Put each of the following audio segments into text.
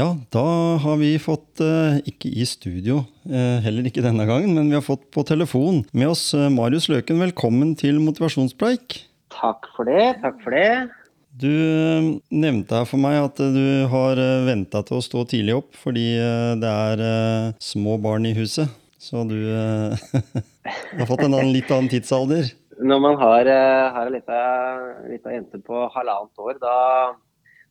Ja, da har vi fått, eh, ikke i studio, eh, heller ikke denne gangen, men vi har fått på telefon med oss eh, Marius Løken. Velkommen til motivasjonspreik. Takk for det. Takk for det. Du nevnte her for meg at du har venta til å stå tidlig opp fordi det er små barn i huset. Så du har fått en annen, litt annen tidsalder. Når man har, har lita, lita jente på halvannet år, da,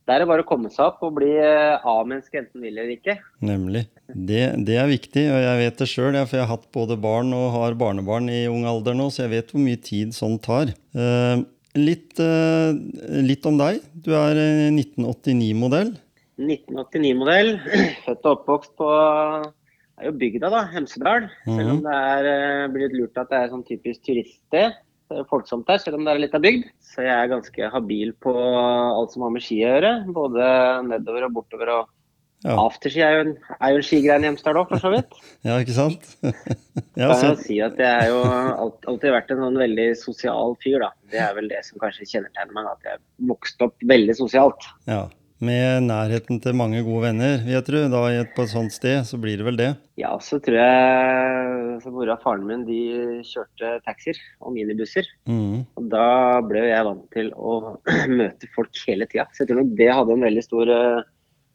da er det bare å komme seg opp og bli eh, A-menneske enten vil eller ikke. Nemlig. Det, det er viktig, og jeg vet det sjøl, for jeg har hatt både barn og har barnebarn i ung alder nå, så jeg vet hvor mye tid sånt tar. Eh, litt, eh, litt om deg. Du er eh, 1989-modell. 1989-modell. Født og oppvokst på det er jo bygda, da. Hemsedal. Selv om det er eh, blitt lurt at det er sånn typisk turiststed. Folksomt der, selv om det er litt av bygd. Så jeg er ganske habil på alt som har med ski å gjøre. Både nedover og bortover. og Ja. Afterski er jo en, er jo en skigrein i Hjemsdal òg, for så vidt. Ja, ikke sant? ja, så, jeg si at jeg er jo alt, alltid vært en sånn veldig sosial fyr, da. Det er vel det som kanskje kjennetegner meg, at jeg vokste opp veldig sosialt. ja. Med nærheten til mange gode venner, vil jeg tro. Da på et sånt sted, så blir det vel det. Ja, så tror jeg mora og faren min de kjørte taxier og minibusser. Mm. Og da ble jeg vant til å møte folk hele tida. Så jeg tror nok det hadde en veldig stor uh,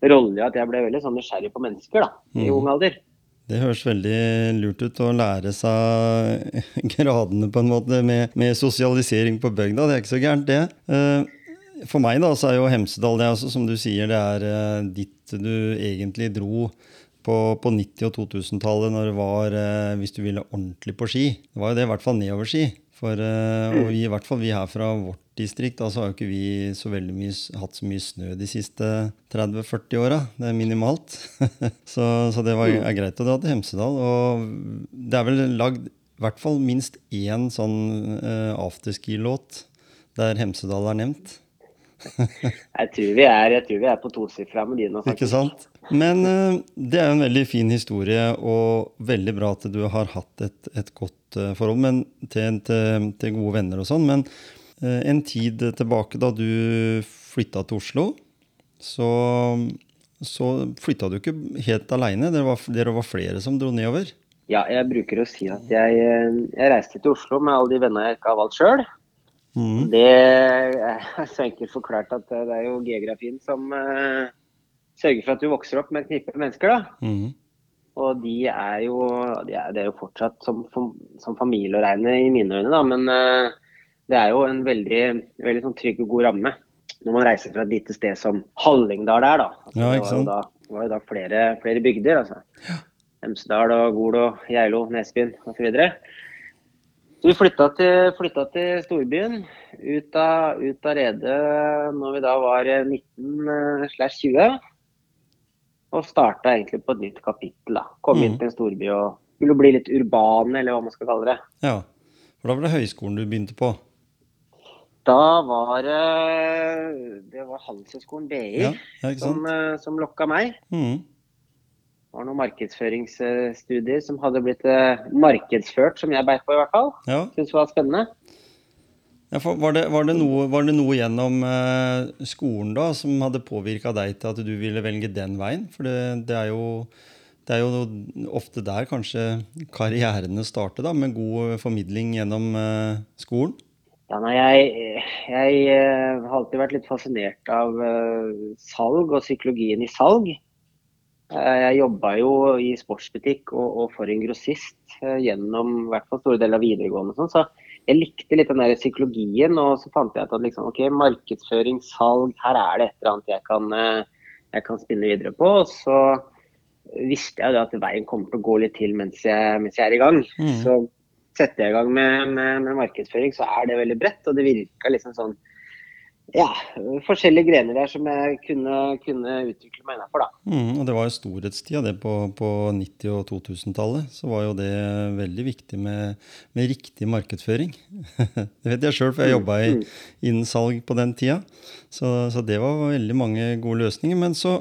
rolle i at jeg ble veldig sånn nysgjerrig på mennesker da, i Mhm. ung alder. Det høres veldig lurt ut å lære seg gradene på en måte med, med sosialisering på bygda. Det er ikke så gærent, det. Eh, For meg da, så er jo Hemsedal det altså, som du sier, det er ditt dit du egentlig dro på, på 90- og 2000-tallet når det var eh, hvis du ville ordentlig på ski. Det var jo det i hvert fall nedoverski. For, eh, og vi, i hvert fall vi her fra vårt distrikt, da, så har jo ikke vi så veldig mye, hatt så mye snø de siste 30-40 åra. Det er minimalt. så, så det var, er greit å dra til Hemsedal. Og det er vel lagd i hvert fall minst én sånn eh, afterski-låt der Hemsedal er nevnt. Jeg tror vi er, jeg tror vi er på tosifra med de nå, Ikke sant? Men eh, det er jo en veldig fin historie, og veldig bra at du har hatt et, et godt eh, forhold men, til, til, til gode venner og sånn. Men eh, en tid tilbake, da du flytta til Oslo, så, så flytta du ikke helt aleine. Dere, var- dere var flere som dro nedover. Ja, jeg bruker å si at jeg, jeg reiste til Oslo med alle de vennene jeg ikke har valgt sjøl. Mm. Det er så enkelt forklart at det er jo geografien som eh, sørger for at du vokser opp med et knippe mennesker. da. Mm. Og de er jo, de er, det er jo fortsatt som, som, familie å regne i mine øyne, da. Men uh, det er jo en veldig, veldig sånn trygg og god ramme når man reiser fra et lite sted som Hallingdal er, da. Altså, Ja, det ikke var jo sant. da, var jo da flere, flere bygder. altså. Hemsedal og Gol og Geilo, Nesbyen osv. Så, vi flytta til, flytta til storbyen, ut av, ut av redet når vi da var 19-20. Og starta egentlig på et nytt kapittel. da. Kom inn Mhm. til en storby og skulle bli litt urbane, eller hva man skal kalle det. Ja. For da var det høyskolen du begynte på. Da var det Det var Handelshøyskolen BI Ja, som, eh, som lokka meg. Mm. Det var noen markedsføringsstudier som hadde blitt eh, markedsført, som jeg beit på i hvert fall. Ja. det var spennende. Ja, var, det, var, det noe, var det noe gjennom eh, skolen da som hadde påvirka deg til at du ville velge den veien? For det, det, er, jo, er jo ofte der kanskje karrierene starter, da, med god formidling gjennom eh, skolen. Ja, nei, jeg, jeg eh, har alltid vært litt fascinert av salg og psykologien i salg. Jeg jobba jo i sportsbutikk og, og for en grossist gjennom i store deler av videregående. Sånn, så jeg likte litt den der psykologien, og så fant jeg ut at liksom, ok, markedsføring, salg, her er det et eller annet jeg kan, eh, jeg kan spinne videre på. Og så visste jeg at veien kommer til å gå litt til mens jeg, mens jeg er i gang. Mm. Så setter jeg i gang med, med, med markedsføring, så er det veldig bredt. Og det virka liksom sånn ja, forskjellige grener der som jeg kunne, kunne utvikle meg innafor. Mm, og det var jo storhetstida det på, på 90- og 2000-tallet. Så var jo det veldig viktig med, med riktig markedsføring. det vet jeg sjøl, for jeg jobba Mm. innen salg på den tida. Så, så det var veldig mange gode løsninger. Men så,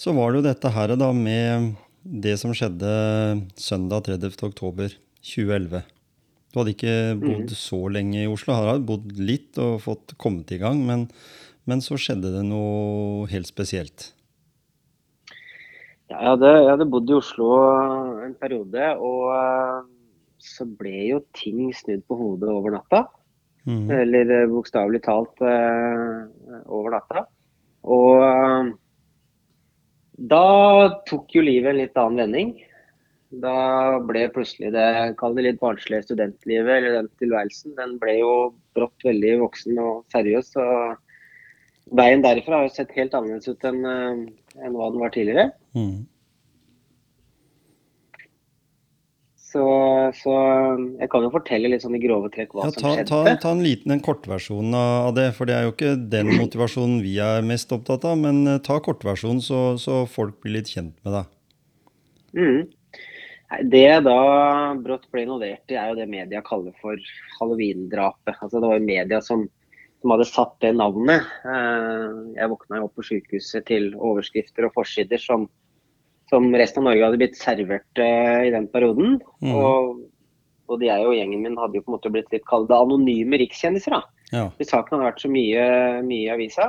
så var det jo dette her da med det som skjedde søndag 30. oktober 2011. Du hadde ikke bodd så lenge i Oslo. Du hadde bodd litt og fått kommet i gang, men, men så skjedde det noe helt spesielt. Ja, jeg, hadde, jeg hadde bodd i Oslo en periode, og eh, så ble jo ting snudd på hodet over natta. Mm. Eller eh, bokstavelig talt eh, over natta. Og da tok jo livet en litt annen vending. Da ble plutselig det, kall det litt barnslige studentlivet, eller den tilværelsen, den ble jo brått veldig voksen og seriøs. Og veien derifra har jo sett helt annerledes ut enn eh, enn hva den var tidligere. Mm. Så, så jeg kan jo fortelle litt sånn i grove trekk hva Ja, som skjedde. ta, ta en liten en kortversjon av det, for det er jo ikke den motivasjonen vi er mest opptatt av. Men eh, ta kortversjonen, så, så folk blir litt kjent med deg. Mhm. Det da brått ble involvert i, er jo det media kaller for halloween-drapet. Altså, det var jo media som, som hadde satt det navnet. Eh, Jeg våkna jo opp på sykehuset til overskrifter og forsider som, som resten av Norge hadde blitt servert eh, i den perioden. Mm. Og både jeg og gjengen min hadde jo på en måte blitt litt kalt anonyme rikskjendiser. da. Ja. Hvis saken hadde vært så mye, mye i avisa.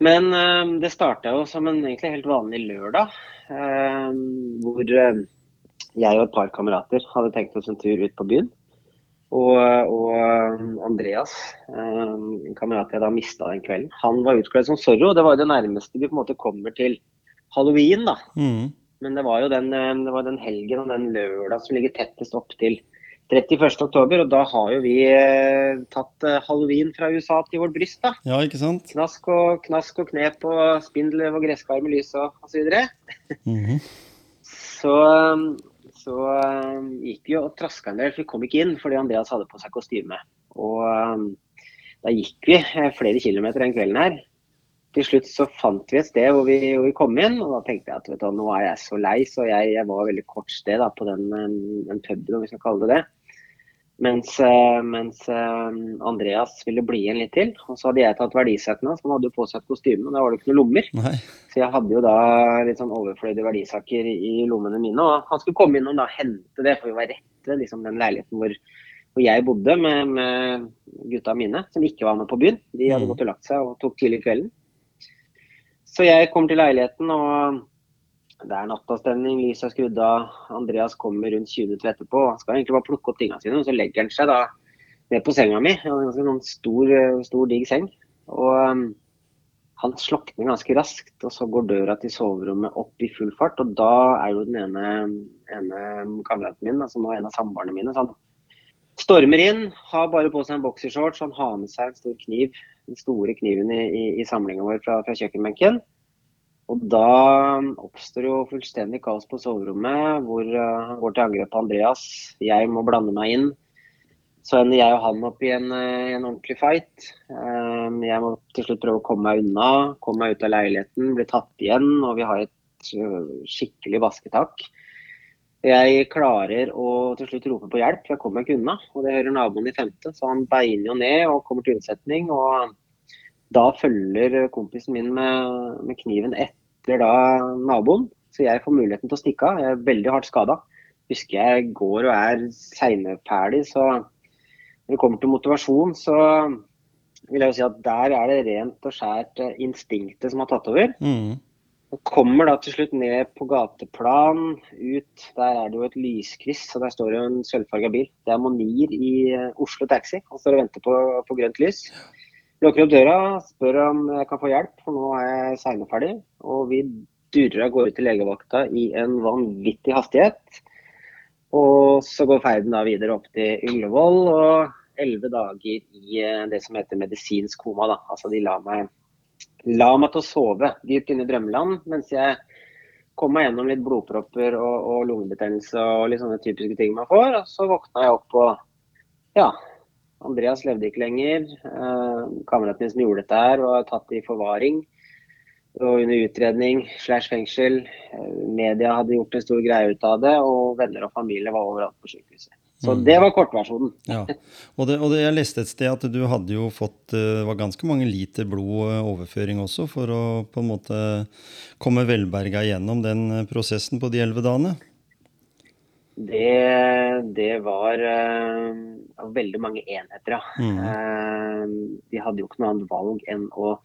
Men eh, det starta jo som en egentlig helt vanlig lørdag. hvor jeg og et par kamerater hadde tenkt oss en tur ut på byen. Og, og eh, Andreas, eh, en kamerat jeg da mista den kvelden, han var utkledd som Zorro. Det var jo det nærmeste vi på en måte kommer til halloween, da. Mm. Men det var jo den, det var den helgen og den lørdag som ligger tettest opp til 31. oktober, og da har jo vi eh, tatt eh, halloween fra USA til vårt bryst. da. ja, ikke sant? Knask og, knask og knep og spindelvev og gresskar med lys og osv. videre Så, -hmm. så um, gikk vi og traska en del, for vi kom ikke inn fordi Andreas hadde på seg kostyme. Og um, da gikk vi eh, flere kilometer den kvelden her. Til slutt så fant vi et sted hvor vi, hvor vi kom inn, og da tenkte jeg at du, nå er jeg så lei, så jeg, jeg var veldig kort sted da, på den, den puben, om vi skal kalle det det. Mens, eh, mens eh, Andreas ville bli igjen litt til. Og så hadde jeg tatt verdisettene hans, han hadde jo på seg kostyme, og da var det ikke noen lommer. Nei. Så jeg hadde jo da litt sånn overflødige verdisaker i lommene mine. Og han skulle komme inn og da hente det, for vi var rett ved liksom, den leiligheten hvor, hvor jeg bodde med, med gutta mine, som ikke var med på byen. De hadde Mm. gått og lagt seg og tok tidlig kvelden. Så jeg kom til leiligheten, og det er nattastemning, lyset er skrudd av. Andreas kommer rundt 20 minutter etterpå. Han skal egentlig bare plukke opp tingene sine, og så legger han seg da ned på senga mi. En ganske sånn stor, stor, digg seng. Og um, han slokner ganske raskt, og så går døra til soverommet opp i full fart. Og da er jo den ene, ene kameraten min, altså nå en av samboerne mine, så han stormer inn, har bare på seg en boksershorts, han har med seg en stor kniv, den store kniven i, i, i samlinga vår fra, fra kjøkkenbenken. Og da oppstår jo fullstendig kaos på soverommet, hvor uh, han går til angrep på Andreas. Jeg må blande meg inn. Så ender jeg og han opp i en, uh, en ordentlig fight. Um, jeg må til slutt prøve å komme meg unna, komme meg ut av leiligheten, bli tatt igjen, og vi har et uh, skikkelig basketak. Jeg klarer å til slutt rope på hjelp, jeg kommer meg ikke unna. Og det hører naboen i femte, så han beiner jo ned og kommer til unnsetning. Og da følger kompisen min med, med kniven etter da naboen, så jeg får muligheten til å stikke av. Jeg er veldig hardt skada. Husker jeg går og er seineferdig, så når det kommer til motivasjon, så vil jeg jo si at der er det rent og skjært eh, instinktet som har tatt over. Mm. Og kommer da til slutt ned på gateplan, ut. Der er det jo et lyskryss, og der står jo en sølvfarga bil. Det er Monir i eh, Oslo Taxi. Han står og venter på, på grønt lys. Lukker opp døra, spør om jeg kan få hjelp, for nå er jeg seineferdig. Og vi durrer av gårde til legevakta i en vanvittig hastighet. Og så går ferden da videre opp til Ullevål, og elleve dager i eh, det som heter medisinsk koma. da. Altså de la meg la meg til å sove dypt inne i drømmeland, mens jeg kom meg gjennom litt blodpropper og, og lungebetennelse og litt sånne typiske ting man får. Og så våkna jeg opp og ja, Andreas levde ikke lenger. Eh, kameraten min som gjorde dette her, var tatt i forvaring og under utredning slash fengsel. Eh, media hadde gjort en stor greie ut av det, og venner og familie var overalt på sykehuset. Så Mm. det var kortversjonen. Ja. Og, det, og det, jeg leste et sted at du hadde jo fått eh, Det var ganske mange liter blod overføring også for å på en måte komme velberga gjennom den prosessen på de elleve dagene. Det, det var uh, veldig mange enheter, ja. Mm. Uh, de hadde jo ikke noe annet valg enn å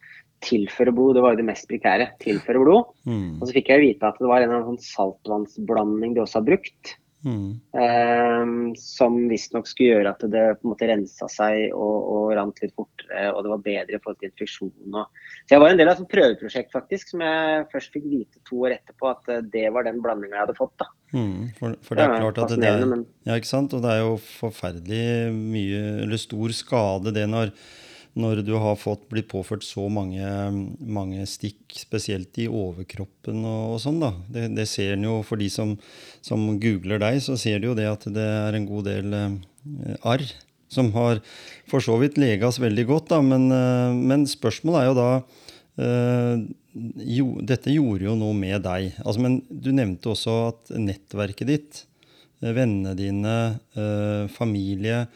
tilføre blod. Det var jo det mest prekære. Tilføre blod. Mm. Og så fikk jeg vite at det var en eller annen sånn saltvannsblanding de også har brukt. Mm. Eh, som visstnok skulle gjøre at det på en måte rensa seg og, og rant litt fortere, og det var bedre i forhold til infeksjon. Og... Så jeg var en del av et prøveprosjekt faktisk, som jeg først fikk vite to år etterpå at eh, det var den blandinga jeg hadde fått. da. Mm. For, for det er klart at det er Ja, ikke sant? Og det er jo forferdelig mye, eller stor skade det når, når du har fått blitt påført så mange, mange stikk, spesielt i overkroppen og, og sånn, da. Det, det ser en jo for de som, som googler deg, så ser de jo det at det er en god del eh, arr. Som har for så vidt legas veldig godt, da, men, eh, men spørsmålet er jo da Eh, jo, dette gjorde jo noe med deg. Altså, men du nevnte også at nettverket ditt, eh, vennene dine, eh, familie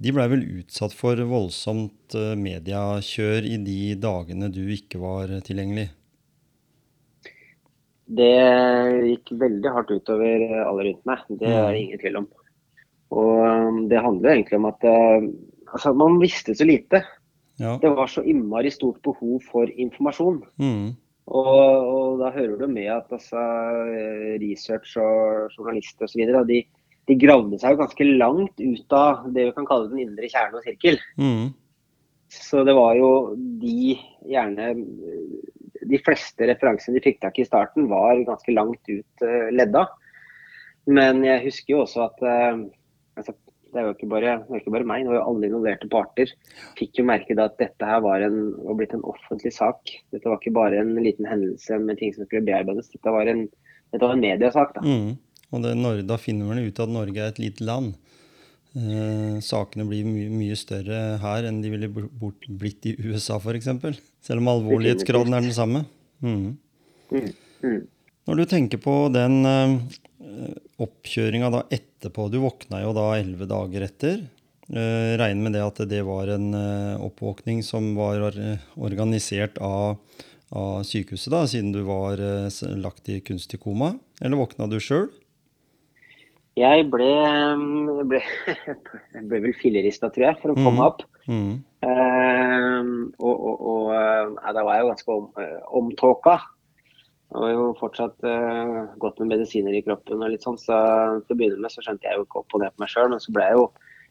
De blei vel utsatt for voldsomt eh, mediekjør i de dagene du ikke var tilgjengelig? Det gikk veldig hardt utover alle rundt meg. Det er det ingen tvil om. Og um, det handler egentlig om at uh, altså, man visste så lite. Ja. Det var så innmari stort behov for informasjon. Mm. Og, og da hører du med at altså, eh, research og journalister osv. De, de gravde seg jo ganske langt ut av det vi kan kalle den indre kjerne og sirkel. Mm. Så det var jo de gjerne De fleste referansene de fikk tak i i starten, var ganske langt ut uh, ledda. Men jeg husker jo også at uh, altså, det var jo ikke bare, det ikke bare meg, det var jo alle involverte parter. Fikk jo merke da at dette her var, en, var blitt en offentlig sak. Dette var ikke bare en liten hendelse med ting som skulle bearbeides. Dette var en, dette var en mediasak. da. Mm. Og det, da finner man ut at Norge er et lite land. Eh, sakene blir mye, mye større her enn de ville bort, blitt i USA f.eks. Selv om alvorlighetsgraden er den samme. Mm. Mm. Mm. Når du tenker på den eh, oppkjøringa da etterpå Du våkna jo da elleve dager etter. Eh, regner med det at det var en eh, oppvåkning som var or organisert av, av sykehuset, da, siden du var eh, lagt i kunstig koma? Eller våkna du sjøl? Jeg ble, jeg ble, jeg ble vel fillerista, tror jeg, for å komme mm. opp. Mm. Uh, og og, og eh, da var jeg jo ganske om, eh, omtåka. Jeg var jo fortsatt uh, godt med medisiner i kroppen og litt sånn, så til å begynne med så skjønte jeg jo ikke opp og ned på meg sjøl, men så ble jeg jo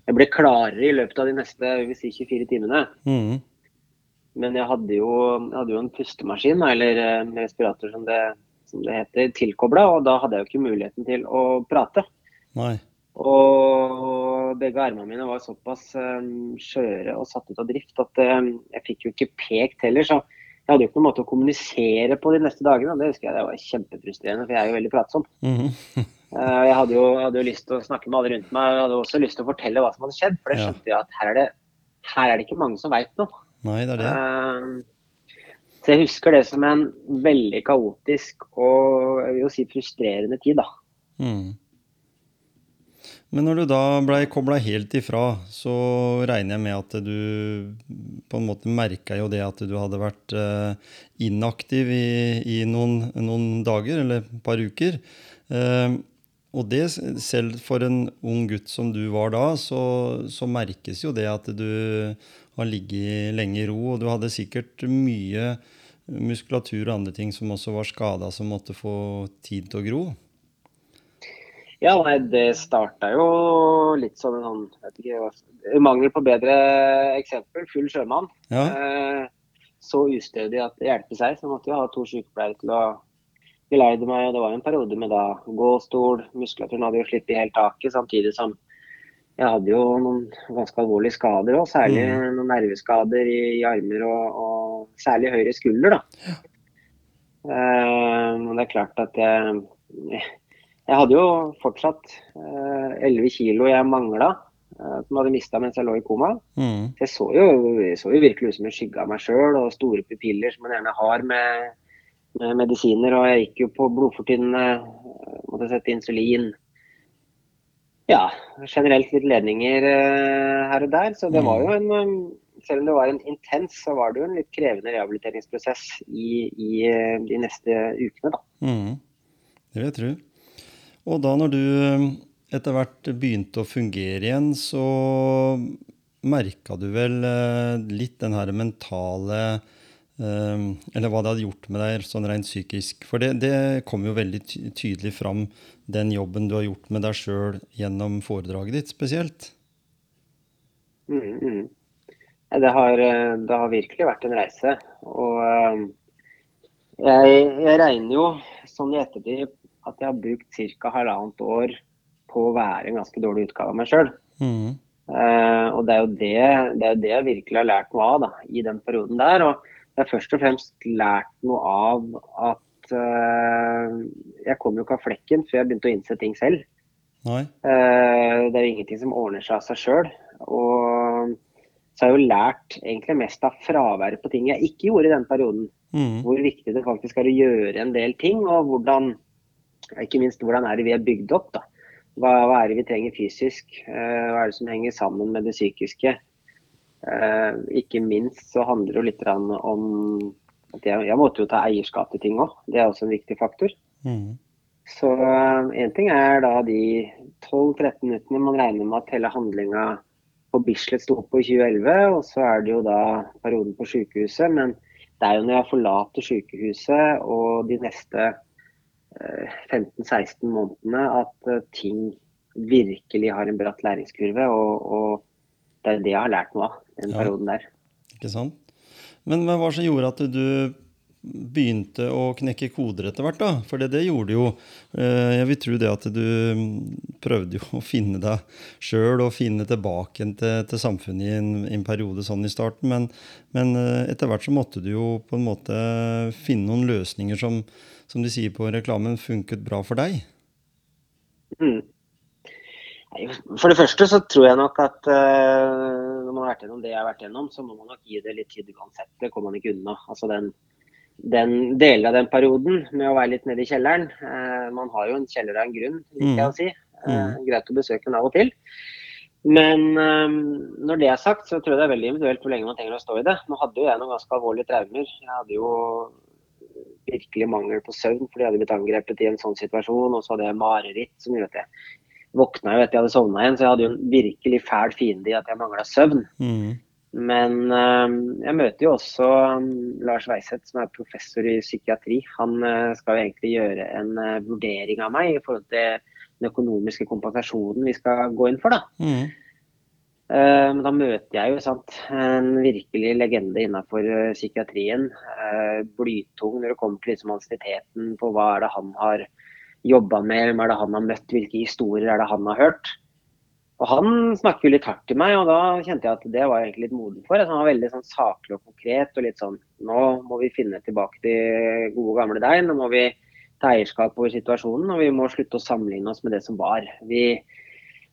jeg ble klarere i løpet av de neste si 24 timene. Mm. Men jeg hadde jo, jeg hadde jo en pustemaskin, eller eh, respirator som det, som det heter, tilkobla, og da hadde jeg jo ikke muligheten til å prate. Nei. Og begge armene mine var såpass um, skjøre og satt ut av drift at um, jeg fikk jo ikke pekt heller. Så jeg hadde jo ikke noen måte å kommunisere på de neste dagene. og Det husker jeg det var kjempefrustrerende, for jeg er jo veldig pratsom. Mhm. Uh, jeg hadde jo, hadde jo lyst til å snakke med alle rundt meg. Jeg hadde også lyst til å fortelle hva som hadde skjedd. For Ja. skjønte jeg at her er det, her er det ikke mange som veit noe. Nei, det er det. Uh, så jeg husker det som en veldig kaotisk og jeg vil jo si frustrerende tid, da. Mm. Men når du da blei kobla helt ifra, så regner jeg med at du på en måte merka jo det at du hadde vært eh, inaktiv i, i noen, noen dager, eller et par uker. Eh, og det, selv for en ung gutt som du var da, så, så merkes jo det at du har ligget lenge i ro, og du hadde sikkert mye muskulatur og andre ting som også var skada, som måtte få tid til å gro. Ja, nei, det starta jo litt som en sånn vet ikke, mangel på bedre eksempel, full sjømann. Ja. Eh, så ustødig at det hjelper seg, så jeg måtte jo ha to sykepleiere til å geleide meg. Og det var en periode med da gåstol, muskulaturen hadde jo sluppet helt taket, samtidig som jeg hadde jo noen ganske alvorlige skader òg, særlig noen nerveskader i, i armer og, og særlig høyre skulder. da. Eh, og det er klart at jeg jeg hadde jo fortsatt eh, 11 kilo jeg mangla. eh, som hadde mista mens jeg lå i koma. Mm. Jeg så jo, jeg så jo virkelig ut som en skygge av meg sjøl, og store pupiller som man gjerne har med, med medisiner. Og jeg gikk jo på blodfortynnende, eh, måtte sette insulin. Ja, generelt litt ledninger eh, her og der. Så det var jo en eh, Selv om det var en intens, så var det jo en litt krevende rehabiliteringsprosess i, i eh, de neste ukene, da. Mm. Det vil jeg tro. Og da når du eh, etter hvert begynte å fungere igjen, så merka du vel eh, litt den her mentale eh, Eller hva det hadde gjort med deg sånn rent psykisk. For det, det kom jo veldig tydelig fram, den jobben du har gjort med deg sjøl gjennom foredraget ditt spesielt. Mm, mm. Det, har, det har virkelig vært en reise. Og jeg, jeg regner jo sånn i ettertid at jeg har brukt ca. halvannet år på å være en ganske dårlig utgave av meg sjøl. Mm. og det er, det, det er jo det jeg virkelig har lært noe av da, i den perioden der. Og jeg har først og fremst lært noe av at uh, jeg kom jo ikke av flekken før jeg begynte å innse ting selv. Eh, det er jo ingenting som ordner seg av seg sjøl. Og så har jeg jo lært egentlig mest av fraværet på ting jeg ikke gjorde i den perioden. Mm. Hvor viktig det faktisk er å gjøre en del ting, og hvordan ikke minst hvordan er det vi er bygd opp. da. Hva, hva er det vi trenger fysisk? Eh, hva er det som henger sammen med det psykiske? Eh, ikke minst så handler det jo litt om at jeg, jeg måtte jo ta eierskap til ting òg. Det er også en viktig faktor. Mm. Så én ting er da de 12-13 minuttene man regner med at hele handlinga på Bislett sto på i 2011, og så er det jo da perioden på sykehuset. Men det er jo når jeg forlater sykehuset og de neste eh, 15-16 månedene at eh, ting virkelig har en bratt læringskurve. Og, og det er det jeg har lært noe av den Ja. perioden der. Ikke sant? Men hva var det som gjorde at du begynte å knekke koder etter hvert, da? For det, det gjorde jo. Eh, Jeg vil tro det at du mm, prøvde jo å finne deg sjøl og finne tilbake til, til samfunnet i en, en periode sånn i starten. Men, men eh, etter hvert så måtte du jo på en måte finne noen løsninger som, som de sier på reklamen, funket bra for deg. Mm. For det første så tror jeg nok at eh, når man har vært gjennom det jeg har vært gjennom, så må man nok gi det litt tid uansett. Det kommer man ikke unna. Altså den, den deler av den perioden med å være litt nede i kjelleren. eh, man har jo en kjeller av en grunn, liker jeg å si. Eh, greit å besøke den av og til. Men eh, når det er sagt, så tror jeg det er veldig individuelt hvor lenge man trenger å stå i det. Nå hadde jo jeg noen ganske alvorlige traumer. Jeg hadde jo virkelig mangel på søvn fordi jeg hadde blitt angrepet i en sånn situasjon. Og så hadde jeg mareritt som gjorde at jeg våkna jo etter jeg hadde sovna igjen. Så jeg hadde jo en virkelig fæl fiende i at jeg mangla søvn. Mm. Men øh, jeg møter jo også øh, Lars Weiseth, som er professor i psykiatri. Han øh, skal jo egentlig gjøre en øh, vurdering av meg i forhold til den økonomiske kompensasjonen vi skal gå inn for. da. Mm. Eh, Men da møter jeg jo sant, en virkelig legende innenfor eh, psykiatrien. Eh, Blytung når det kommer til liksom ansienniteten på hva er det han har jobba med, hvem er det han har møtt, hvilke historier er det han har hørt. Og Han snakker jo litt hardt til meg, og da kjente jeg at det var jeg egentlig litt moden for. Han var veldig sånn saklig og konkret og litt sånn Nå må vi finne tilbake til gode gamle deg. Nå må vi ta eierskap over situasjonen, og vi må slutte å sammenligne oss med det som var. Vi,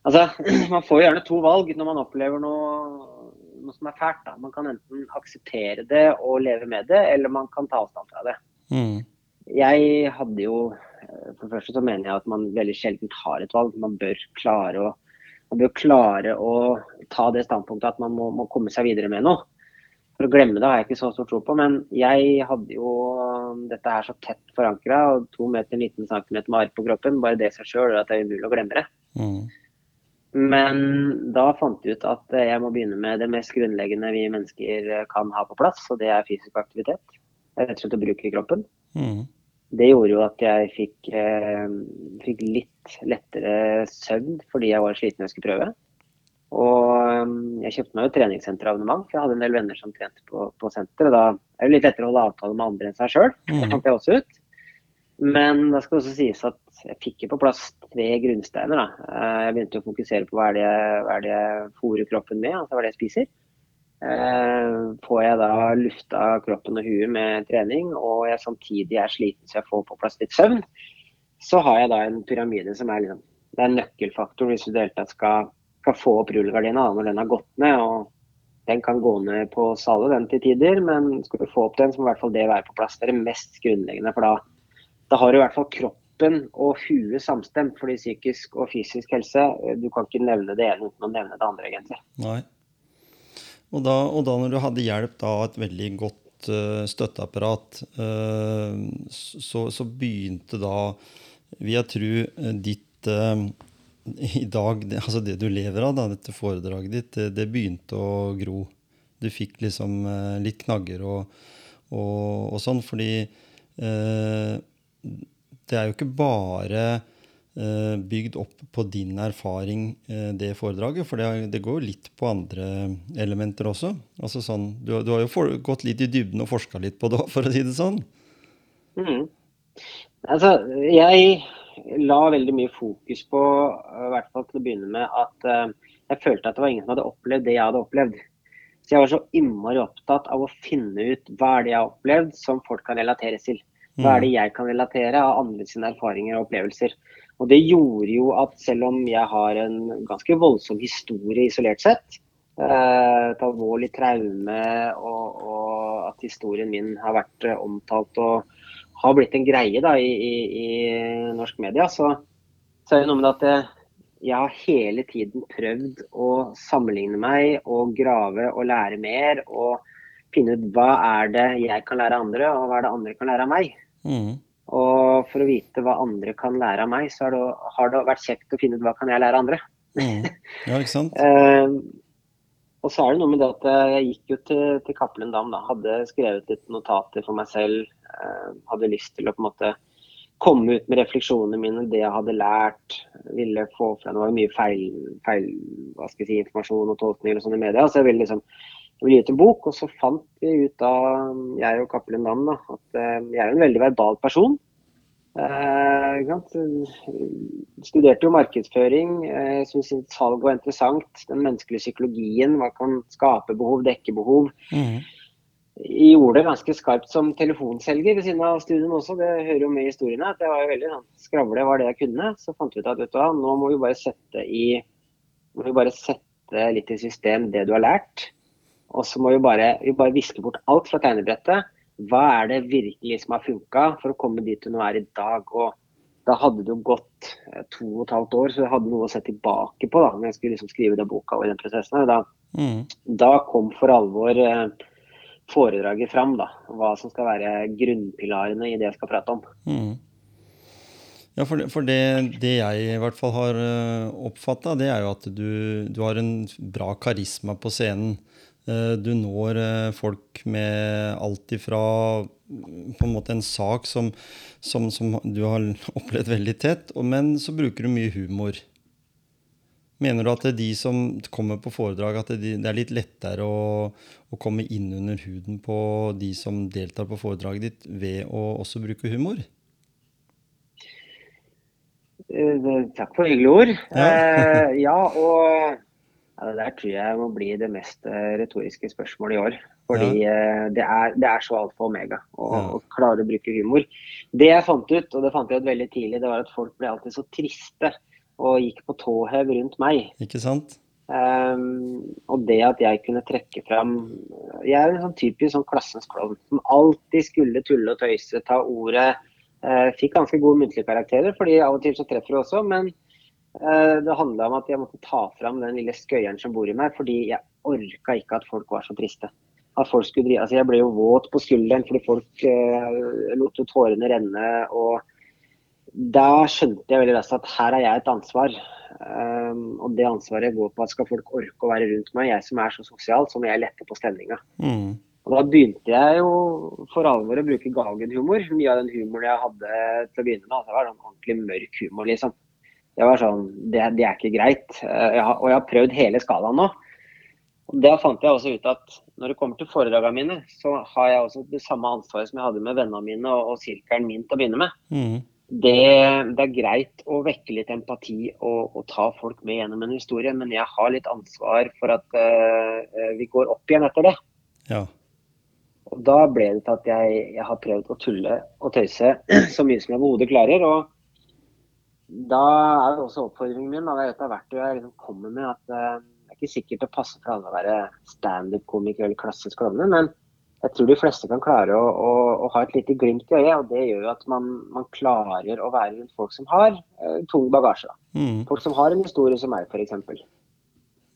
altså, Man får jo gjerne to valg når man opplever noe, noe som er fælt. Da. Man kan enten akseptere det og leve med det, eller man kan ta avstand fra det. Mm. Jeg hadde jo eh, For det første så mener jeg at man veldig sjelden har et valg. Man bør klare å, man bør klare å ta det standpunktet at man må, må komme seg videre med noe. For å glemme det har jeg ikke så stor tro på, men jeg hadde jo um, dette her så tett forankra. Og to meter 19 cm med arr på kroppen, bare det i seg sjøl gjør at det er umulig å glemme det. Mm. Men da fant jeg ut at jeg må begynne med det mest grunnleggende vi mennesker kan ha på plass, og det er fysisk aktivitet. Rett og slett å bruke kroppen. Mm. Det gjorde jo at jeg fikk, eh, fikk litt lettere søvn fordi jeg var sliten og skulle prøve. Og eh, jeg kjøpte meg jo treningssenterabonnement, for jeg hadde en del venner som trente på, på senter. Og da er det litt lettere å holde avtale med andre enn seg sjøl. Det Mm. fant jeg også ut. Men da skal det også sies at jeg fikk jo på plass tre grunnsteiner. Da. Eh, Jeg begynte å fokusere på hva er det, hva er det jeg fôrer kroppen med, altså hva er det jeg spiser. Eh, Får jeg da lufta kroppen og huet med trening, og jeg samtidig er sliten så jeg får på plass litt søvn, så har jeg da en pyramide som er liksom Det er nøkkelfaktor hvis du i det hele tatt skal skal få opp rullegardina når den har gått ned. og Den kan gå ned på oss den til tider, men skal du få opp den, så må i hvert fall det være på plass. Det er det mest grunnleggende. For da, da har du i hvert fall kroppen og huet samstemt. Fordi psykisk og fysisk helse, du kan ikke nevne det ene uten å nevne det andre, egentlig. Nei. Og da, og da når du hadde hjelp av et veldig godt uh, støtteapparat, uh, så, så, begynte da, vil jeg tro, ditt uh, i dag, det, altså det du lever av, da, dette foredraget ditt, det, det, begynte å gro. Du fikk liksom litt knagger og, og, og sånn, fordi det er jo ikke bare Eh, bygd opp på din erfaring, eh, det foredraget? For det, det går jo litt på andre elementer også. Altså sånn, du, du har jo for, gått litt i dybden og forska litt på det, for å si det sånn. Mm. Altså, jeg la veldig mye fokus på, i hvert fall til å begynne med, at jeg følte at det var ingen som hadde opplevd det jeg hadde opplevd. Så jeg var så innmari opptatt av å finne ut hva er det jeg har opplevd som folk kan relatere til. Hva er det mm. jeg kan relatere av andre sine erfaringer og opplevelser. Og Det gjorde jo at selv om jeg har en ganske voldsom historie isolert sett, eh, et alvorlig traume, og, og, at historien min har vært eh, omtalt og har blitt en greie da, i, i, i norsk media, så, så, er det noe med at jeg, jeg har hele tiden prøvd å sammenligne meg og grave og lære mer. Og finne ut hva er det jeg kan lære andre, og hva er det andre kan lære av meg. Mm. Og for å vite hva andre kan lære av meg, så har det, har det vært kjekt å finne ut hva kan jeg lære andre. Mm. Ja, ikke sant? uh, og så er det noe med det at jeg gikk jo til, til Cappelen Dam, da. Hadde skrevet litt notater for meg selv. Uh, hadde lyst til å på en måte komme ut med refleksjonene mine, det jeg hadde lært. Ville få frem Det var mye feil, feil hva skal jeg si, informasjon og tolkninger og sånn i media. Så jeg ville liksom jeg gitt gi en bok, og så fant vi ut av, jeg og Cappelen Dam, at uh, jeg er en veldig verbal person. Eh, studerte jo markedsføring, eh, syntes salg var interessant. Den menneskelige psykologien, hva kan skape behov, dekke behov. Mm. Jeg gjorde det ganske skarpt som telefonselger ved siden av studien også, det hører jo med i historiene. at jeg var jo veldig sånn, Skravle var det jeg kunne. Så fant vi ut at vet du hva, nå må vi bare sette i må vi bare sette litt i system det du har lært. Og så må vi bare, vi bare viske bort alt fra tegnebrettet. Hva er det virkelig som har funka for å komme dit du nå er i dag? Og da hadde det jo gått eh, to og et halvt år, så jeg hadde noe å se tilbake på da, når jeg skulle liksom skrive den boka og i den prosessen. Da, mm. da kom for alvor eh, foredraget fram, da. Hva som skal være grunnpilarene i det jeg skal prate om. Mm. Ja, for, det, for det, det, jeg i hvert fall har eh, oppfatta, det er jo at du, du, har en bra karisma på scenen. Eh, du når eh, folk med alt ifra på en måte en sak som, som, som du har opplevd veldig tett, men så bruker du mye humor. Mener du at det er de som kommer på foredrag, at det, er litt lettere å, å, komme inn under huden på de som deltar på foredraget ditt, ved å også bruke humor? Eh, takk for hyggelige ord. Ja, eh, ja og ja, det der tror jeg må bli det mest eh, retoriske spørsmålet i år. Fordi ja. Eh, det, er, det, er, så alfa og omega å, ja. å, klare å bruke humor. Det jeg fant ut, og det fant jeg ut veldig tidlig, det var at folk ble alltid så triste og gikk på tåhev rundt meg. Ikke sant? Um, og det at jeg kunne trekke fram Jeg er en sånn typisk sånn klassens klovn som alltid skulle tulle og tøyse, ta ordet. Uh, fikk ganske gode muntlige karakterer, fordi av og til så treffer du også. men det handla om at jeg måtte ta fram den lille skøyeren som bor i meg, fordi jeg orka ikke at folk var så triste. At folk skulle drive, altså Jeg ble jo våt på skulderen fordi folk eh, lot tårene renne. og Da skjønte jeg veldig raskt at her har jeg et ansvar. Um, og det ansvaret går på at skal folk orke å være rundt meg, jeg som er så sosial, så må jeg lette på stemninga. Mm. Og Da begynte jeg jo for alvor å bruke galgenhumor. Mye av den humoren jeg hadde til å begynne med, altså, var sånn ordentlig mørk humor. liksom. Det var sånn, det, det er ikke greit. Eh, jeg har, og jeg har prøvd hele skalaen nå. Og Da fant jeg også ut at når det kommer til foredragene mine, så har jeg også det samme ansvaret som jeg hadde med vennene mine og, og sirkelen min til å begynne med. Mm. Det, det, er greit å vekke litt empati og, og, ta folk med gjennom en historie, men jeg har litt ansvar for at uh, vi går opp igjen etter det. Ja. Og Da ble det til at jeg, jeg, har prøvd å tulle og tøyse så mye som jeg overhodet klarer. og da er det også oppfordringen min da, det er et av verktøyene jeg liksom kommer med, at uh, det er ikke sikkert det passer for alle å være standup-komiker eller klassisk klovne, men jeg tror de fleste kan klare å, å, å, ha et lite glimt i øyet. og Det gjør at man, man klarer å være rundt folk som har uh, tung bagasje. Mm. Folk som har en historie som meg, f.eks.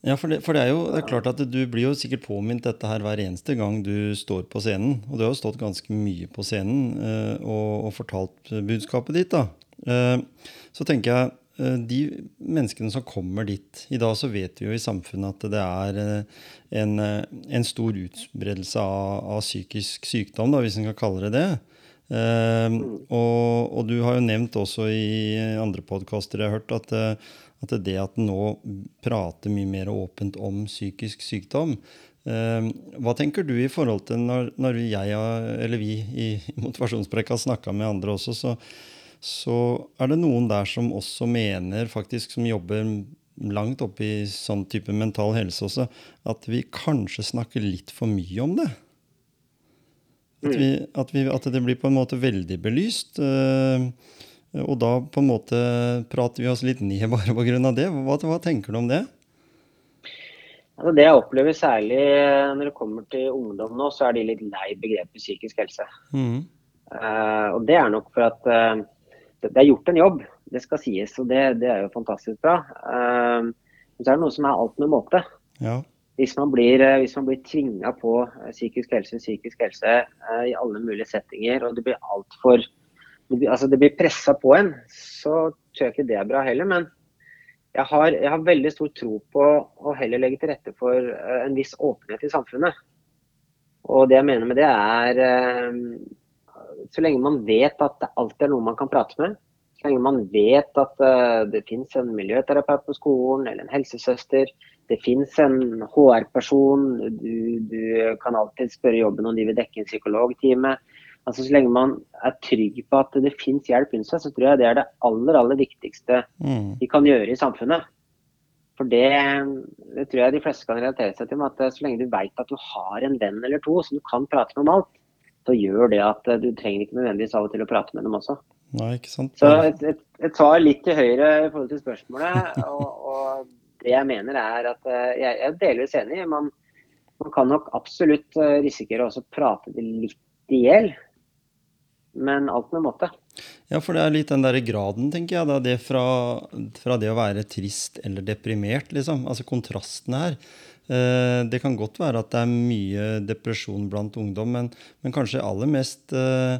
Ja, for, det, for det, er jo det er klart at du blir jo sikkert påminnet dette her hver eneste gang du står på scenen. Og du har jo stått ganske mye på scenen eh, og, og, fortalt budskapet ditt. da. Uh, så tenker jeg Eh, de menneskene som kommer dit I dag så vet vi jo i samfunnet at det er eh, en, eh, en stor utbredelse av, av, psykisk sykdom, da, hvis en kan kalle det det. Uh, og, og, du har jo nevnt også i andre podkaster jeg har hørt, at, at det at en nå prater mye mer åpent om psykisk sykdom uh, Hva tenker du i forhold til når, når jeg, eller vi i Motivasjonspreik har snakka med andre også, så, så er det noen der som også mener, faktisk som jobber langt oppe i sånn type mental helse også, at vi kanskje snakker litt for mye om det. At, vi, at, vi, at det blir på en måte veldig belyst. Øh, og da på en måte prater vi oss litt ned bare pga. det. Hva, hva tenker du om det? Altså det jeg opplever særlig når det kommer til ungdom nå, så er de litt lei begrepet psykisk helse. Mm. Uh, og det er nok for at uh, det er gjort en jobb, det skal sies. Og det, det er jo fantastisk bra. Uh, men så er det noe som er alt med måte. Ja. Hvis man blir, uh, hvis blir tvinga på uh, psykisk helse, psykisk helse uh, i alle mulige settinger, og det blir altfor altså det blir pressa på en, så tror jeg ikke det er bra heller. Men jeg har, jeg har veldig stor tro på å heller legge til rette for en viss åpenhet i samfunnet. Og det jeg mener med det er så lenge man vet at det alltid er noen man kan prate med, så lenge man vet at uh, det finnes en miljøterapeut på skolen eller en helsesøster, det finnes en HR-person, du, du, kan alltid spørre jobben om de vil dekke en psykologtime. Altså, så lenge man er trygg på at det finnes hjelp rundt seg, så tror jeg det er det aller aller viktigste mm. vi kan gjøre i samfunnet. For det, det, tror jeg de fleste kan relatere seg til. at Så lenge du vet at du har en venn eller to som du kan prate med om alt, så gjør det at eh, du trenger ikke nødvendigvis av og til å prate med dem også. Nei, ikke sant. Så et, et, et svar litt til høyre i forhold til spørsmålet. Og, og det jeg mener er at eh, jeg, jeg er delvis enig. Man, man kan nok absolutt eh, risikere å prate det litt i hjel. Men alt med måte. Ja, for det er litt den der graden, tenker jeg. Da. Det fra, fra det å være trist eller deprimert, liksom. Altså kontrasten her. Eh, det kan godt være at det er mye depresjon blant ungdom, men, men kanskje aller mest eh,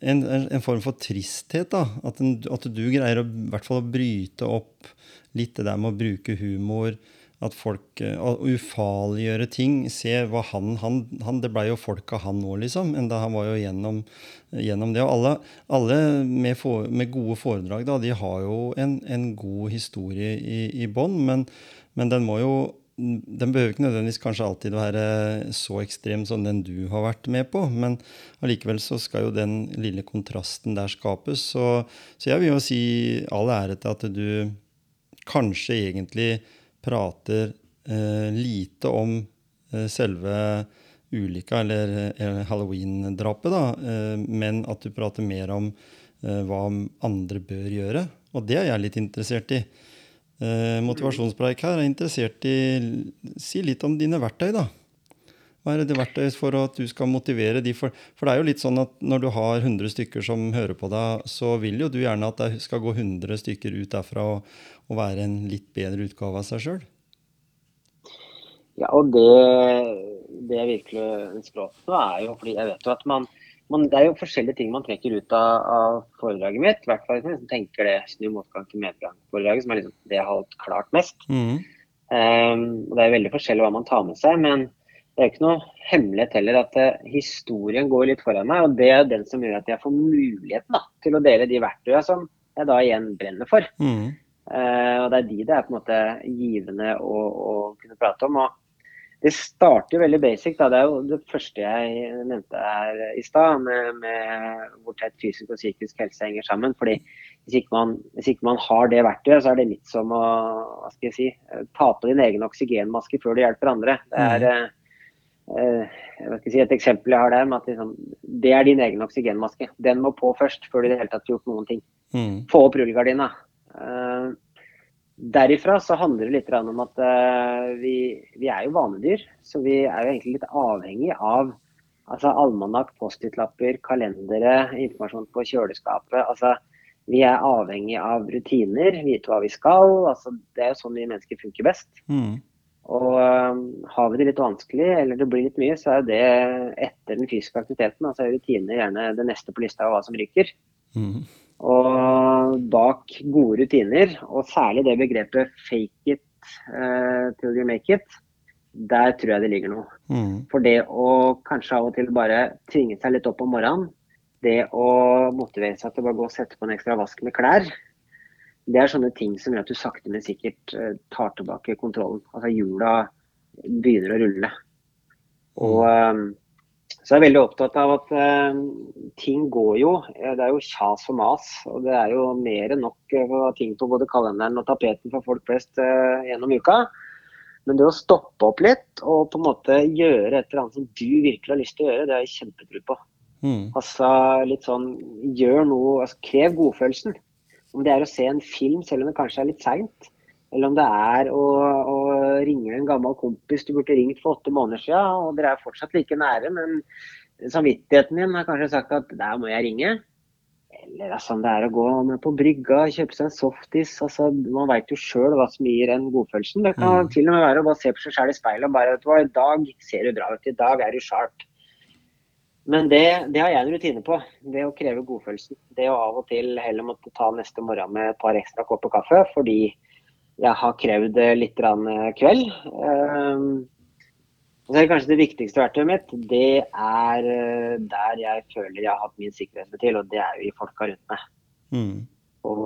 en, en, form for tristhet. da, At, en, at du greier å, i hvert fall å bryte opp litt det der med å bruke humor. At folk uh, ufarliggjøre ting. Se hva han, han, han Det blei jo folk av han nå, liksom. Enda han var jo gjennom, gjennom det. Og alle, alle med, for, med, gode foredrag, da, de har jo en, en god historie i, i bånn, men, men den må jo den behøver ikke nødvendigvis kanskje alltid være så ekstrem som den du har vært med på, men allikevel så skal jo den lille kontrasten der skapes. Så, så jeg vil jo si all ære til at du kanskje egentlig prater eh, lite om eh, selve ulykka, eller, eller halloween-drapet, da, eh, men at du prater mer om eh, hva andre bør gjøre. Og det er jeg litt interessert i. Eh, motivasjonspreik her er interessert i Si litt om dine verktøy, da. Hva er det verktøy for at du skal motivere de? For, for, det er jo litt sånn at når du har 100 stykker som hører på deg, så vil jo du gjerne at det skal gå 100 stykker ut derfra og, og være en litt bedre utgave av seg sjøl. Ja, og det, det jeg virkelig ønsker å oppnå, er jo fordi jeg vet jo at man, man, det er jo forskjellige ting man trekker ut av, av foredraget mitt. I hvert fall hvis man tenker det snu motgang til medgang-foredraget, som er liksom det jeg har holdt klart mest. Mm. Um, og Det er veldig forskjellig hva man tar med seg, men det er ikke noe hemmelighet heller at uh, historien går litt foran meg. og Det er den som gjør at jeg får muligheten da, til å dele de verktøyene som jeg da igjen brenner for. Mm. Uh, og Det er de det er på en måte givende å, å kunne prate om. og det starter veldig basic. Da. Det er jo det første jeg nevnte her i stad, med, med, hvor tett fysisk og psykisk helse henger sammen. fordi hvis ikke, man, hvis ikke, man, har det verktøyet, så er det litt som å hva skal jeg si, ta på din egen oksygenmaske før du hjelper andre. Det er mm. eh, jeg si, et eksempel jeg har der, med at liksom, det er din egen oksygenmaske. Den må på først, før du i det hele tatt har gjort noen ting. Mm. Få opp rullegardina. Derifra så handler det litt om at eh, vi, vi, er jo vanedyr. Så vi er jo egentlig litt avhengig av altså almanakk, Post-It-lapper, kalendere, informasjon på kjøleskapet. altså vi er avhengig av rutiner, vite hva vi skal. altså Det er jo sånn vi mennesker funker best. Mm. Og um, har vi det litt vanskelig, eller det blir litt mye, så er det etter den fysiske aktiviteten. Altså er rutiner gjerne det neste på lista av hva som ryker. Mm. Og bak gode rutiner, og særlig det begrepet 'fake it uh, till you make it', der tror jeg det ligger noe. Mm. For det å kanskje av og til bare tvinge seg litt opp om morgenen, det å motivere seg til å bare gå og sette på en ekstra vask med klær, det er sånne ting som gjør at du sakte, men sikkert uh, tar tilbake kontrollen. Altså hjula begynner å rulle. Og um, så jeg er veldig opptatt av at eh, ting går jo. Det er jo kjas og mas. Og det er jo mer enn nok eh, ting på både kalenderen og tapeten for folk flest gjennom uka. Men det å stoppe opp litt og på en måte gjøre et eller annet som du virkelig har lyst til å gjøre, det har jeg kjempetro på. Mm. Altså litt sånn gjør noe, altså, krev godfølelsen. Om det er å se en film selv om det kanskje er litt seint, eller om det er å, å, ringe en gammel kompis du burde ringt for åtte måneder siden, og dere er fortsatt like nære, men samvittigheten din har kanskje sagt at der må jeg ringe. Eller altså, om det er å gå med på brygga, kjøpe seg en softis. Altså, man veit jo sjøl hva som gir en godfølelsen. Det kan mm. til og med være å bare se på seg sjøl i speilet og bare vet du hva, i dag ser du bra ut. I dag er du sharp. Men det, det, har jeg en rutine på. Det å kreve godfølelsen. Det å av og til heller måtte ta neste morgen med et par ekstra kopper kaffe fordi jeg har krevd litt kveld. Um, og så er det kanskje det viktigste verktøyet mitt. Det er eh, der jeg føler jeg har hatt min sikkerhet til, og det er jo i folka rundt meg. Mm. Og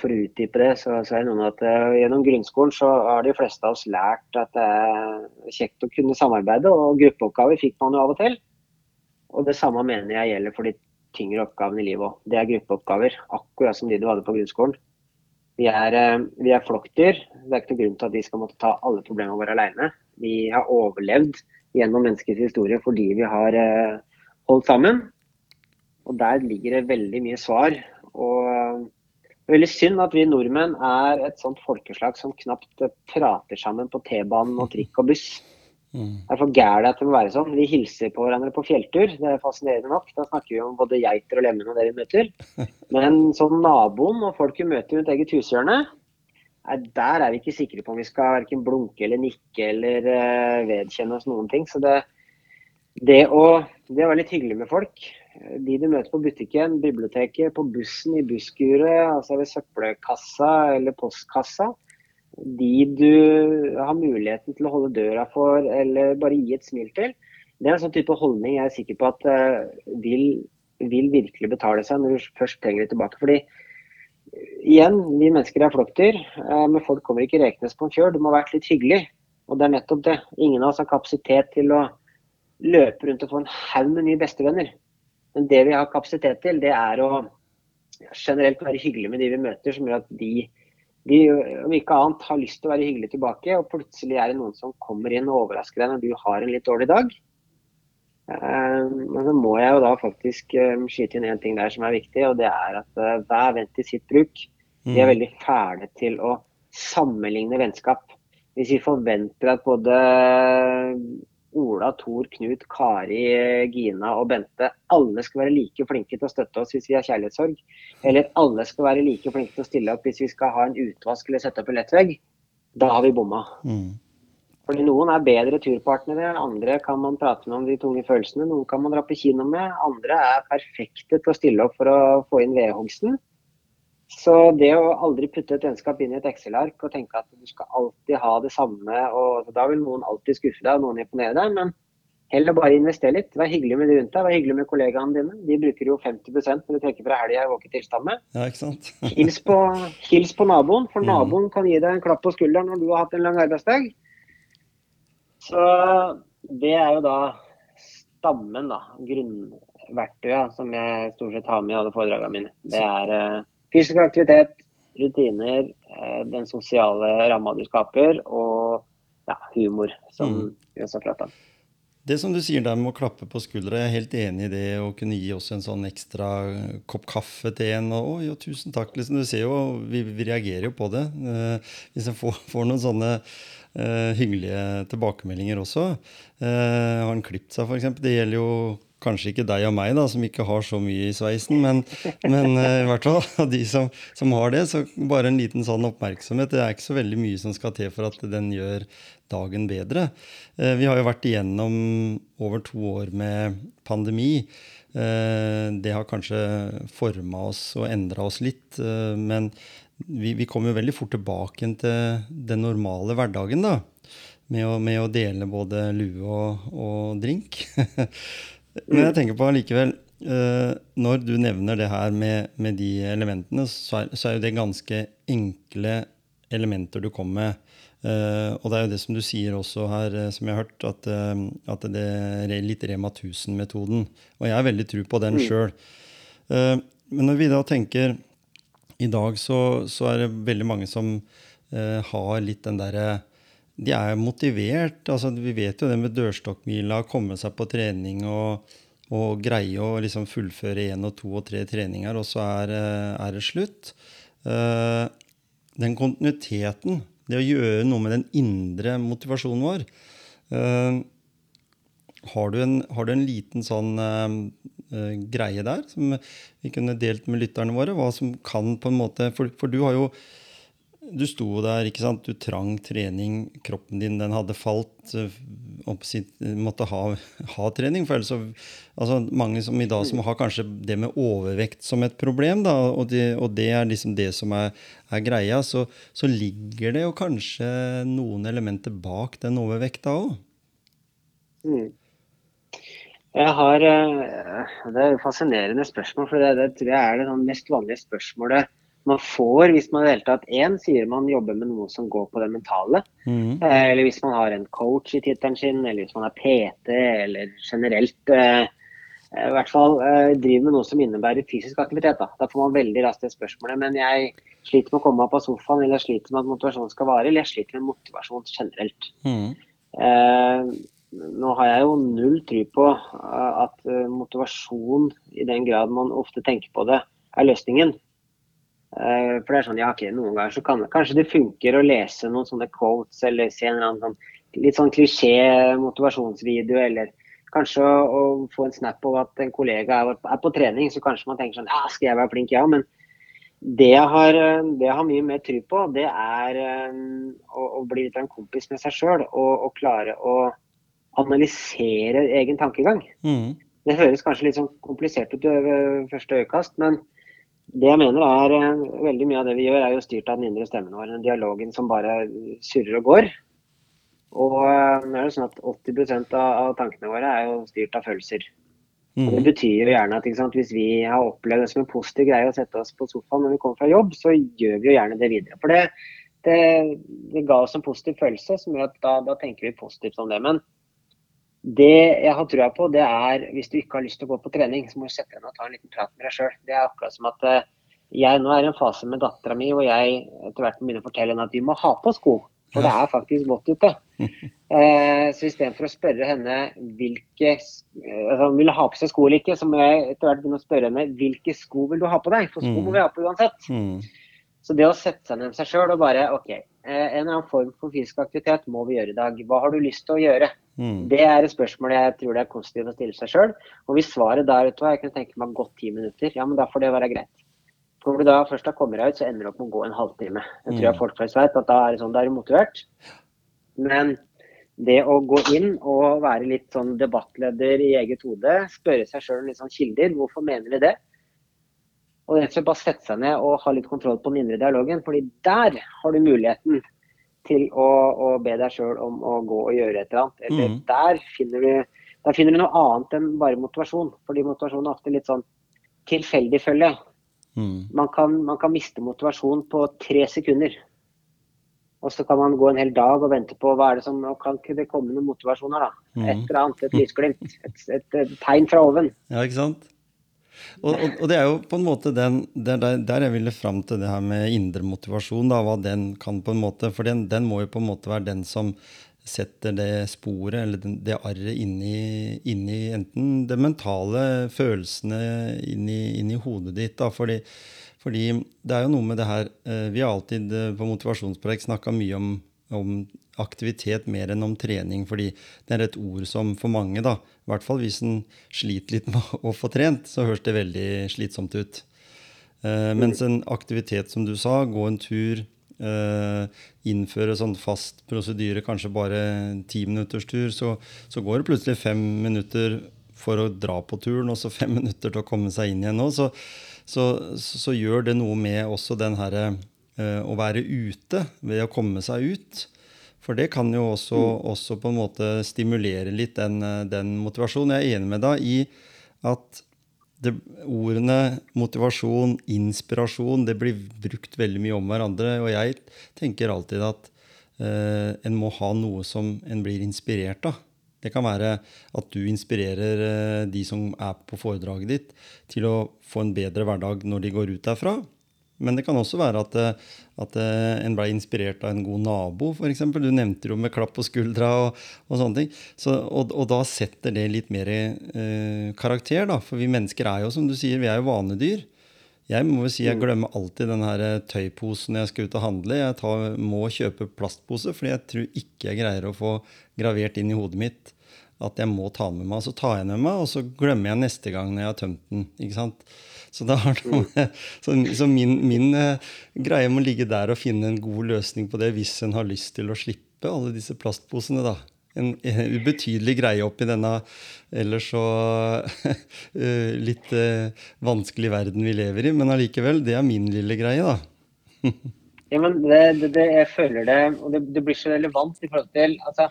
For å utdype det, så, så er det noen at gjennom grunnskolen så har de fleste av oss lært at det er kjekt å kunne samarbeide, og gruppeoppgaver fikk man jo av og til. Og det samme mener jeg gjelder for de tyngre oppgavene i livet òg. Det er gruppeoppgaver, akkurat som de du hadde på grunnskolen. Vi er, eh, vi er flokkdyr. Det er ikke noen grunn til at vi skal måtte ta alle problemene våre alene. Vi har overlevd gjennom menneskets historie fordi vi har eh, holdt sammen. Og der ligger det veldig mye svar. Og det eh, er veldig synd at vi nordmenn er et sånt folkeslag som knapt prater sammen på T-banen og trikk og buss. Mm. Det er for gærent at det må være sånn. Vi hilser på hverandre på fjelltur. Det er fascinerende nok. Da snakker vi om både geiter og lemen og det vi møter. Men sånn naboen og folk vi møter rundt eget hushjørne, der er vi ikke sikre på om vi skal verken blunke eller nikke eller uh, vedkjenne oss noen ting. Så det, det, å, det å være litt hyggelig med folk, de du møter på butikken, biblioteket, på bussen, i busskuret, altså ved søppelkassa eller postkassa, de du har muligheten til å holde døra for, eller bare gi et smil til. Det er en sånn type holdning jeg er sikker på at uh, vil, vil, virkelig betale seg når du først trenger det tilbake. Fordi igjen, vi mennesker er flokkdyr, uh, men folk kommer ikke reknes på en kjør. Det må ha vært litt hyggelig. Og det er nettopp det. Ingen av oss har kapasitet til å løpe rundt og få en haug med nye bestevenner. Men det vi har kapasitet til, det er å generelt være hyggelig med de vi møter, som gjør at de de om ikke annet har lyst til å være hyggelig tilbake, og plutselig er det noen som kommer inn og overrasker deg når du har en litt dårlig dag. Eh, men så må jeg jo da faktisk eh, skyte inn én ting der som er viktig, og det er at hver venn til sitt bruk. De er mm. veldig fæle til å sammenligne vennskap. Hvis vi forventer at både Ola, Tor, Knut, Kari, Gina og Bente alle skal være like flinke til å støtte oss hvis vi har kjærlighetssorg. Eller alle skal være like flinke til å stille opp hvis vi skal ha en utvask eller sette opp en lettvegg. Da har vi bomma. Mm. Fordi Noen er bedre turpartnere, andre kan man prate med om de tunge følelsene. Noen kan man dra på kino med, andre er perfekte til å stille opp for å få inn vedhogsten. Så det å aldri putte et vennskap inn i et Excel-ark og tenke at du skal alltid ha det samme, og da vil noen alltid skuffe deg og noen imponere deg, men heller bare investere litt. Vær hyggelig med de rundt deg, vær hyggelig med kollegaene dine. De bruker jo 50% når du trekker fra helga i våken tilstand med. Ja, ikke sant? hils, på, hils, på, naboen, for mm. naboen kan gi deg en klapp på skulderen når du har hatt en lang arbeidsdag. Så det er jo da stammen, da. Grunnverktøyet som jeg stort sett har med i alle foredragene mine. Det er eh, Fysisk aktivitet, rutiner, eh, den sosiale ramma du skaper, og ja, humor, som mm. vi også har prata om. Det som du sier der med å klappe på skuldra, jeg er helt enig i det. Å kunne gi oss en sånn ekstra kopp kaffe til en. Og, jo, tusen takk. Liksom, du ser jo, vi, vi reagerer jo på det. Eh, hvis jeg får, får noen sånne eh, hyggelige tilbakemeldinger også. Eh, har en klipt seg, f.eks.? Det gjelder jo kanskje ikke deg og meg, da, som ikke har så mye i sveisen, men, men uh, i hvert fall av de som, som, har det, så bare en liten sånn oppmerksomhet. Det er ikke så veldig mye som skal til for at den gjør dagen bedre. Uh, vi har jo vært igjennom over to år med pandemi. Uh, det har kanskje forma oss og endra oss litt, men vi, vi kommer jo veldig fort tilbake til den normale hverdagen, da. Med å, med å dele både lue og, og drink. Men jeg tenker på allikevel uh, Når du nevner det her med, med de elementene, så er, så er, jo det ganske enkle elementer du kommer med. Uh, og det er jo det som du sier også her, uh, som jeg har hørt, at, at det er litt Rema 1000-metoden. Og jeg har veldig tro på den mm. sjøl. men når vi da tenker I dag så, så er det veldig mange som har litt den derre de er motivert. altså Vi vet jo det med dørstokkmila, komme seg på trening og, og greie å liksom fullføre én og to og tre treninger, og så er, eh, er det slutt. Uh, den kontinuiteten, det å gjøre noe med den indre motivasjonen vår uh, har, du en, har, du en, liten sånn greie der som vi kunne delt med lytterne våre? Hva som kan på en måte For, for du har jo du sto der, ikke sant? du trang trening, kroppen din den hadde falt. opp, Sitt, måtte ha, ha, trening. For ellers altså Mange som i dag som har kanskje det med overvekt som et problem, da, og, det, og det er liksom det som er, er greia, så, så, ligger det jo kanskje noen elementer bak den overvekta òg. Mm. Jeg har eh, Det er et fascinerende spørsmål, for det, det tror jeg er det mest vanlige spørsmålet man får hvis man i det hele tatt én sier man jobber med noe som går på det mentale. Mm. Eh, eller hvis man har en coach i tittelen sin, eller hvis man er PT, eller generelt eh, eh, i hvert fall eh, driver med noe som innebærer fysisk aktivitet. Da, da får man veldig raskt det spørsmålet. Men jeg sliter med å komme meg på sofaen, eller jeg sliter med at motivasjonen skal vare, eller jeg sliter med motivasjon generelt. Mm. Eh, nå har jeg jo null tro på eh, at motivasjon, i den grad man ofte tenker på det, er løsningen. Eh, for det er sånn, ja, ikke Noen ganger så kan kanskje det funker å lese noen sånne quotes eller se en eller annen sånn, litt sånn klisjé motivasjonsvideo, eller kanskje å, å, få en snap av at en kollega er, er, på trening, så kanskje man tenker sånn ja, skal jeg være flink, ja. Men det jeg har, det jeg har mye mer tro på, det er um, å, å, bli litt av en kompis med seg sjøl og, og, klare å analysere egen tankegang. Mm. Det høres kanskje litt sånn komplisert ut ved første øyekast, men det jeg mener er eh, Veldig mye av det vi gjør, er jo styrt av den indre stemmen vår. Den dialogen som bare surrer og går. Og eh, det er jo sånn at 80% av tankene våre er jo styrt av følelser. Mm. Det betyr jo gjerne at sant, hvis vi har opplevd det som en positiv greie å sette oss på sofaen når vi kommer fra jobb, så gjør vi jo gjerne det videre. For det, det, det ga oss en positiv følelse som gjør at da, da tenker vi positivt om det. Men det jeg har trua på, det er hvis du ikke har lyst til å gå på trening, så må du sette deg ned og ta en liten prat med deg sjøl. Det er akkurat som at eh, jeg nå er i en fase med dattera mi hvor jeg etter hvert må begynne å fortelle henne at vi må ha på sko. For det er faktisk vått ute. Eh, så istedenfor å spørre henne hvilke eh, hun vil ha på seg sko eller ikke, så må jeg etter hvert begynne å spørre henne hvilke sko vil du ha på deg. For sko må mm. vi ha på uansett. Mm. Så det å sette seg ned med seg sjøl og bare OK, en eller annen form for fysisk aktivitet må vi gjøre i dag. Hva har du lyst til å gjøre? Mm. Det er et spørsmål jeg tror det er konstruktivt å stille seg sjøl. Og hvis svaret der du jeg kunne tenke meg godt ti minutter, ja, men da får det være greit. Når du da først har kommet deg ut, så ender du opp med å gå en halvtime. Jeg tror jeg mm. folk flest vet at da er det sånn, da er du motivert. Men det å gå inn og være litt sånn debattleder i eget hode, spørre seg sjøl litt sånn kilder, hvorfor mener vi det? Og rett og slett bare sette seg ned og ha litt kontroll på den indre dialogen. fordi der har du muligheten til å, å be deg sjøl om å gå og gjøre et eller annet. Eller mm. der, finner du, der finner du noe annet enn bare motivasjon. Fordi motivasjon er ofte litt sånn tilfeldig følge. Mm. Man, kan, man, kan, miste motivasjon på tre sekunder. Og så kan man gå en hel dag og vente på hva er det som Kan ikke det komme noen motivasjoner, da? Mm. Et eller annet, et lysglimt. Et, et, et tegn fra oven. Ja, ikke sant? Og, og, og, det er jo på en måte den, der, der, jeg ville fram til det her med indre motivasjon. Da, hva den kan på en måte, For den, den, må jo på en måte være den som setter det sporet, eller den- det arret, inni, inni enten det mentale, følelsene inni, inni hodet ditt. Da, fordi, fordi det er jo noe med det her eh, Vi har alltid eh, på Motivasjonsprojekt snakka mye om, om aktivitet mer enn om trening, fordi det er et ord som for mange, da, i hvert fall hvis en sliter litt med å få trent, så høres det veldig slitsomt ut. Eh, mens en aktivitet, som du sa, gå en tur, eh, innføre sånn fast prosedyre, kanskje bare ti minutters tur, så, så går det plutselig fem minutter for å dra på turen, og så fem minutter til å komme seg inn igjen nå. Så, så, så, gjør det noe med også den herre eh, å være ute, ved å komme seg ut. For det kan jo også, også på en måte stimulere litt den, den motivasjonen. Jeg er enig med deg i at det, ordene motivasjon, inspirasjon, det blir brukt veldig mye om hverandre. Og jeg tenker alltid at eh, en må ha noe som en blir inspirert av. Det kan være at du inspirerer eh, de som er på foredraget ditt, til å få en bedre hverdag når de går ut derfra. Men det kan også være at, eh, at eh, en ble inspirert av en god nabo, f.eks. Du nevnte jo med klapp på skuldra og, og sånne ting. Så, og, og da setter det litt mer eh, karakter, da. For vi mennesker er jo, som du sier, vi er jo vanedyr. Jeg må jo si jeg glemmer alltid den her eh, tøyposen når jeg skal ut og handle. Jeg tar, må kjøpe plastpose, fordi jeg tror ikke jeg greier å få gravert inn i hodet mitt at jeg må ta med meg. Så tar jeg den med meg, og så glemmer jeg neste gang når jeg har tømt den. ikke sant? Så, med, så, så min, min uh, greie må ligge der og finne en god løsning på det hvis en har lyst til å slippe alle disse plastposene. da. En, en ubetydelig greie oppi denne ellers så uh, litt uh, vanskelig verden vi lever i. Men allikevel, det er min lille greie, da. Ja, men det, det, det, jeg føler det, og det blir så relevant i forhold til altså,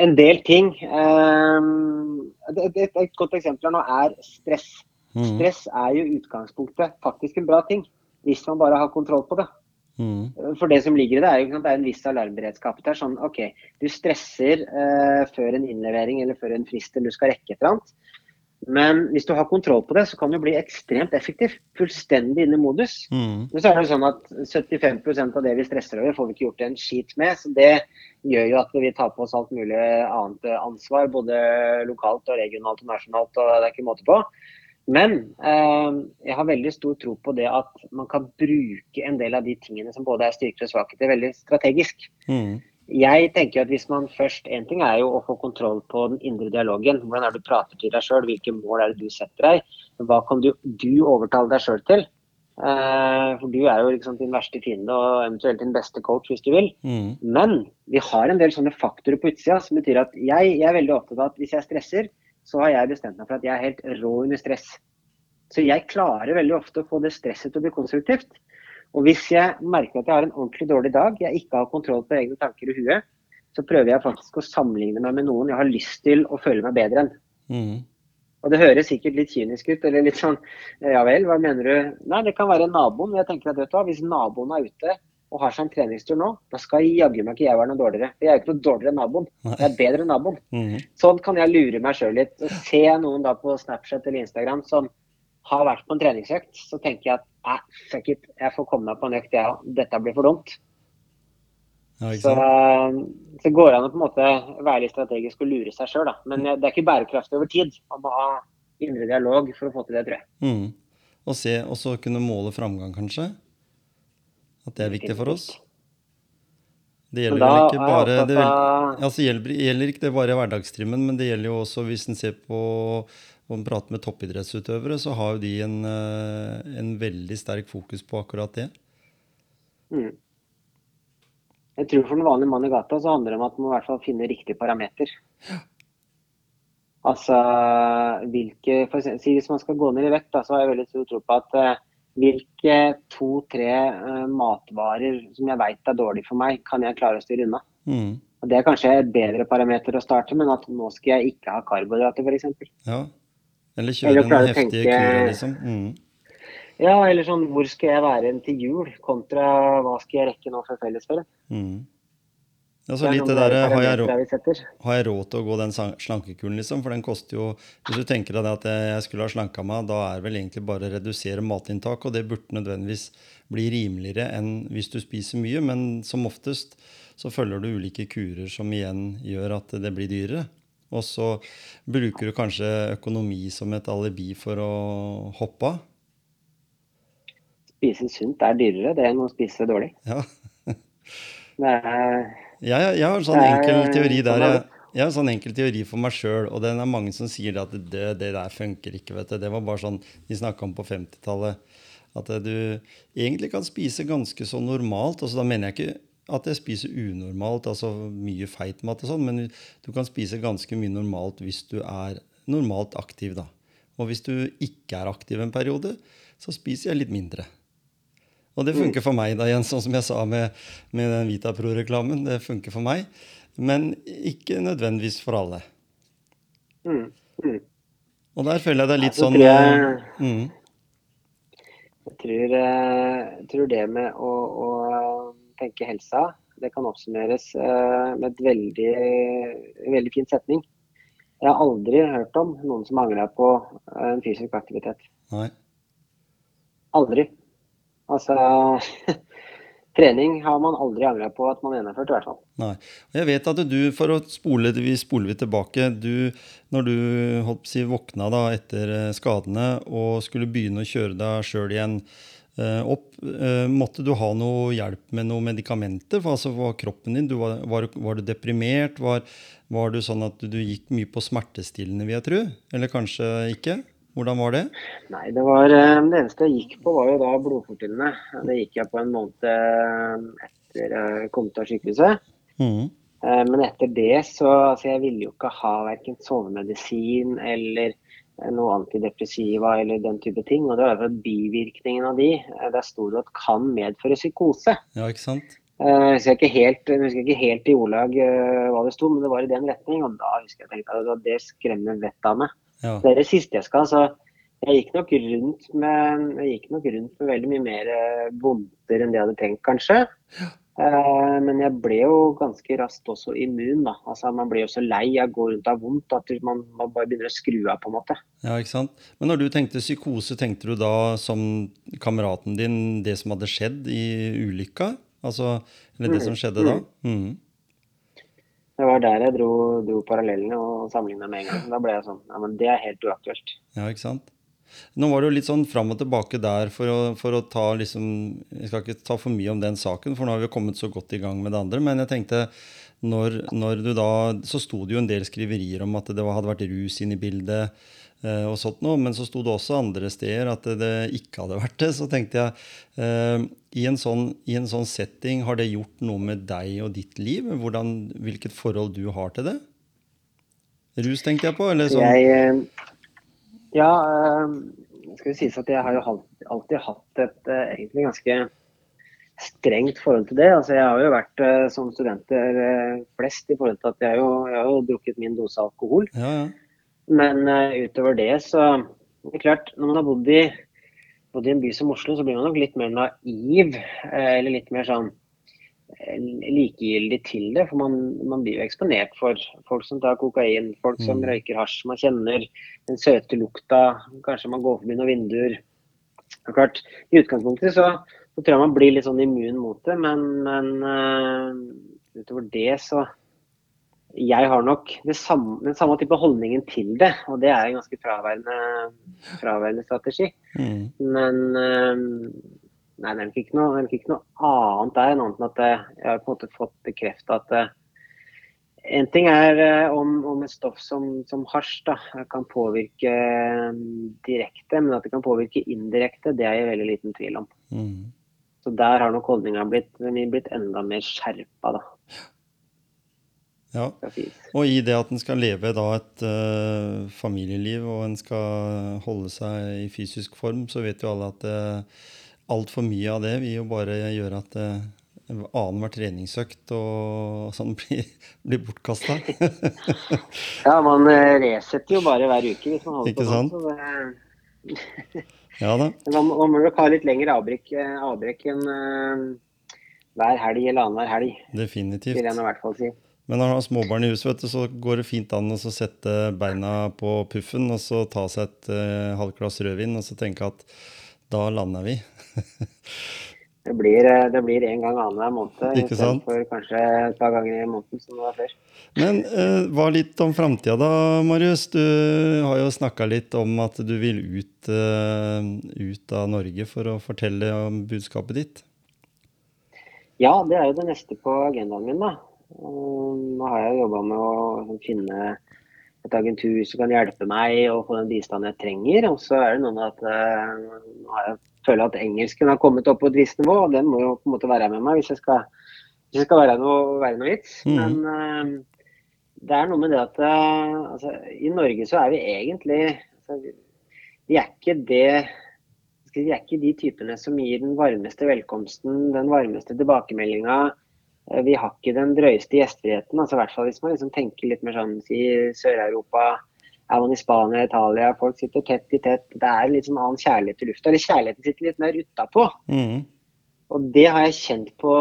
en del ting. Et, et, et, godt eksempel nå er stress. Mm. Stress er jo utgangspunktet faktisk en bra ting, hvis man bare har kontroll på det. Mm. For det som ligger i det, er jo det er en viss alarmberedskap. Det er sånn, ok, Du stresser eh, før en innlevering eller før en frist eller du skal rekke et eller annet. Men hvis du har kontroll på det, så kan du bli ekstremt effektiv. Fullstendig inn i modus. Mm. Men så er det sånn at 75% av det vi stresser over, får vi ikke gjort en skit med. Så det gjør jo at vi tar på oss alt mulig annet ansvar, både lokalt og regionalt og nasjonalt. og det er ikke måte på. Men eh, jeg har veldig stor tro på det at man kan bruke en del av de tingene som både er styrker og svakheter, veldig strategisk. Mm. Jeg tenker at hvis man først, En ting er jo å få kontroll på den indre dialogen. Hvordan er det du prater til deg sjøl, hvilke mål er det du setter deg. Hva kan du, du overtale deg sjøl til? Uh, for du er jo liksom din verste fiende og eventuelt din beste coach hvis du vil. Mm. Men vi har en del sånne faktorer på utsida som betyr at jeg, jeg er veldig opptatt av at hvis jeg stresser, så har jeg bestemt meg for at jeg er helt rå under stress. Så jeg klarer veldig ofte å få det stresset til å bli konstruktivt. Og hvis jeg merker at jeg har en ordentlig dårlig dag, jeg ikke har kontroll på egne tanker i huet, så prøver jeg faktisk å sammenligne meg med noen jeg har lyst til å føle meg bedre enn. Mm. Og det høres sikkert litt kynisk ut, eller litt sånn ja vel, hva mener du? Nei, det kan være naboen. Men jeg tenker at vet du hva, hvis naboen er ute og har seg en treningstur nå, da skal jaggu meg ikke jeg være noe dårligere. Jeg er ikke noe dårligere enn naboen. Jeg er bedre enn naboen. Mm. Sånn kan jeg lure meg sjøl litt. Og ser jeg noen da på Snapchat eller Instagram som har vært på en treningsøkt, så tenker jeg at fuck it, jeg får komme meg på en økt, jeg òg. Dette blir for dumt. Ja, Så, sant? så går det an å på en måte være litt strategisk og lure seg sjøl, da. Men det er ikke bærekraftig over tid. Man må ha indre dialog for å få til det, tror jeg. Mm. Og, se, og så kunne måle framgang, kanskje? At det er viktig for oss? Det gjelder vel ikke bare det, altså, gjelder, gjelder ikke det bare hverdagstrimmen, men det gjelder jo også hvis en ser på og man prater med toppidrettsutøvere, så har jo de en, eh, en veldig sterk fokus på akkurat det. Mm. Jeg tror for den vanlige mann i gata så handler det om at man må i hvert fall finne riktig parameter. Altså hvilke for eksempel, si Hvis man skal gå ned i vekt, da, så har jeg veldig stor tro på at uh, hvilke to-tre uh, matvarer som jeg vet er dårlige for meg, kan jeg klare å styre unna. Mm. Og Det er kanskje et bedre parameter å starte, men at nå skal jeg ikke ha karbohydrater f.eks. Ja. Eller Eller kjøre den klare å heftige tenke- kura, liksom. Mm. Ja, eller sånn hvor skal jeg være til jul, kontra hva skal jeg rekke nå for fellesferien. Mm. Ja, så Det litt det der, har jeg, råd, har jeg råd til å gå den slankekuren, liksom? For den koster jo Hvis du tenker deg at jeg skulle ha slanka meg, da er det vel egentlig bare å redusere matinntak, og det burde nødvendigvis bli rimeligere enn hvis du spiser mye, men som oftest så følger du ulike kurer som igjen gjør at det blir dyrere. Og så bruker du kanskje økonomi som et alibi for å hoppe av. Spise sunt er dyrere det enn å spise dårlig. Ja. Er, Jeg, jeg har en sånn enkel teori der. sånn Jeg, jeg har en sånn enkel teori for meg sjøl, og den er mange som sier at det, det der funker ikke. vet du. Det var bare sånn de snakka om på 50-tallet. At du egentlig kan spise ganske så normalt. altså Da mener jeg ikke at jeg spiser unormalt, altså mye feit mat og sånn, men du kan spise ganske mye normalt hvis du er normalt aktiv, da. Og hvis du ikke er aktiv en periode, så spiser jeg litt mindre. Og det funker for meg, da igjen, sånn som jeg sa med, med den Vitapro-reklamen. Det funker for meg, men ikke nødvendigvis for alle. mm, mm. Og der føler jeg det er litt så sånn jeg- eh, mm, Jeg tror, eh, jeg tror det med å, å tenke helsa, det kan oppsummeres eh, med et veldig, veldig fin setning. Jeg har aldri hørt om noen som angrer på eh, en fysisk aktivitet. Nei. Aldri. Altså Trening har man aldri angra på at man gjennomførte, i hvert fall. Nei. Jeg vet at du, for å spole vi spoler vi tilbake du, Når du holdt på å si, våkna da etter eh, skadene og skulle begynne å kjøre deg sjøl igjen opp, eh, måtte du ha noe hjelp med noen medikamenter? For altså var kroppen din, du var, var, var du deprimert? Var, var du sånn at du gikk mye på smertestillende, vil jeg tro? Eller kanskje ikke? Hvordan var det? Nei, det var eh, det eneste jeg gikk på, var jo da blodfortynnende. Det gikk jeg på en måned eh, etter jeg kom ut av sykehuset. Mm. Eh, Men etter det så altså Jeg ville jo ikke ha verken sovemedisin eller eh, noe antidepressiva eller den type ting. Og det for at bivirkningen av de, det der sto det at kan medføre psykose. Ja, ikke sant? Eh, Jeg husker ikke helt, jeg husker ikke helt i ordlag eh, hva det sto, men det var i den retning. Og da husker jeg tenkte at det skremmer vettet av meg. Ja. Det er det siste jeg skal. Så jeg gikk nok rundt med, jeg gikk nok rundt med veldig mye mer eh, vondter enn det jeg hadde tenkt, kanskje. Eh, Men jeg ble jo ganske raskt også immun. da. Altså Man blir jo så lei av å gå rundt og ha vondt at man, man bare begynner å skru av. på en måte. Ja, ikke sant? Men når du tenkte psykose, tenkte du da som kameraten din det som hadde skjedd i ulykka? Altså, eller det som skjedde da? Mm. Det var der jeg dro, dro parallellene og sammenligna med en gang. Da ble jeg sånn Ja, men det er helt uaktuelt. Ja, ikke sant? Nå var det jo litt sånn fram og tilbake der for å, for å ta liksom Jeg skal ikke ta for mye om den saken, for nå har vi kommet så godt i gang med det andre. Men jeg tenkte når, når du da Så sto det jo en del skriverier om at det hadde vært rus inne i bildet. eh, og sånt noe, Men så sto det også andre steder at det, det ikke hadde vært det. Så tenkte jeg eh, i, en sånn, I en sånn setting, har det gjort noe med deg og ditt liv? Hvordan, hvilket forhold du har til det? Rus, tenkte jeg på? Eller sånn? Jeg, eh, ja, det skal jo sies at jeg har jo alltid, hatt et eh, egentlig ganske strengt forhold til det. Altså, jeg har jo vært eh, som studenter eh, flest i forhold til at jeg, jo, jeg har jo drukket min dose alkohol. Ja, ja. Men eh, utover det så det er klart, Når man har bodd i, bodd i en by som Oslo, så blir man nok litt mer naiv. eh, Eller litt mer sånn eh, likegyldig til det. For man, man blir jo eksponert for folk som tar kokain, folk som Mm. røyker hasj. Man kjenner den søte lukta. Kanskje man går forbi noen vinduer. Det er klart, I utgangspunktet så, så tror jeg man blir litt sånn immun mot det, men, men uh, utover det så jeg har nok samme, den samme type holdningen til det, og det er en ganske fraværende, fraværende strategi. Mm. Men eh, nei, det er ikke noe, det nok ikke noe annet der annet enn at eh, jeg har på en måte fått bekrefta at eh, en ting er eh, om, om et stoff som, som hasj da, kan påvirke direkte, men at det kan påvirke indirekte, det er jeg veldig liten tvil om. Mm. Så der har nok holdninga blitt, blitt enda mer skjerpa, da. Ja. Og i det at en skal leve da et uh, familieliv og en skal holde seg i fysisk form, så vet jo alle at uh, altfor mye av det vil jo bare gjøre at uh, annenhver treningsøkt og sånn blir, blir bortkasta. Ja, man eh, resetter jo bare hver uke hvis man holder Ikke på sånn. Så det, ja da. man, man må nok ha litt lengre avbrekk, eh, avbrekk enn uh, hver helg eller annenhver helg, Definitivt. vil jeg nå i hvert fall si. Men når man har småbarn i huset, vet du, så går det fint an å sette beina på puffen og så ta seg et uh, halvt glass rødvin og så tenke at da lander vi. Det blir, eh, det blir en gang annenhver måned istedenfor kanskje et par ganger i måneden som det var før. Men eh, hva litt om framtida da, Marius? Du har jo snakka litt om at du vil ut, eh, ut av Norge for å fortelle om budskapet ditt. Ja, det er jo det neste på agendaen min, da. Og Nå har jeg jobba med å finne et agentur som kan hjelpe meg å få den bistanden jeg trenger. Og så er det noe med at eh, nå har jeg føler at engelsken har kommet opp på et visst nivå, og den må jo på en måte være med meg hvis jeg skal, hvis jeg skal være, noe, være noe vits. Mm. Men uh, det er noe med det at uh, altså, i Norge så er vi egentlig altså, vi- er ikke det vi er ikke de typene som gir den varmeste velkomsten, den varmeste tilbakemeldinga. Eh, Vi har ikke den drøyeste gjestfriheten. altså i hvert fall Hvis man liksom tenker litt mer sånn i Sør-Europa, er man i Spania, Italia, folk sitter tett i tett. Det er litt sånn annen kjærlighet til lufta. Eller kjærligheten sitter litt mer utapå. Mm. Og det har jeg kjent på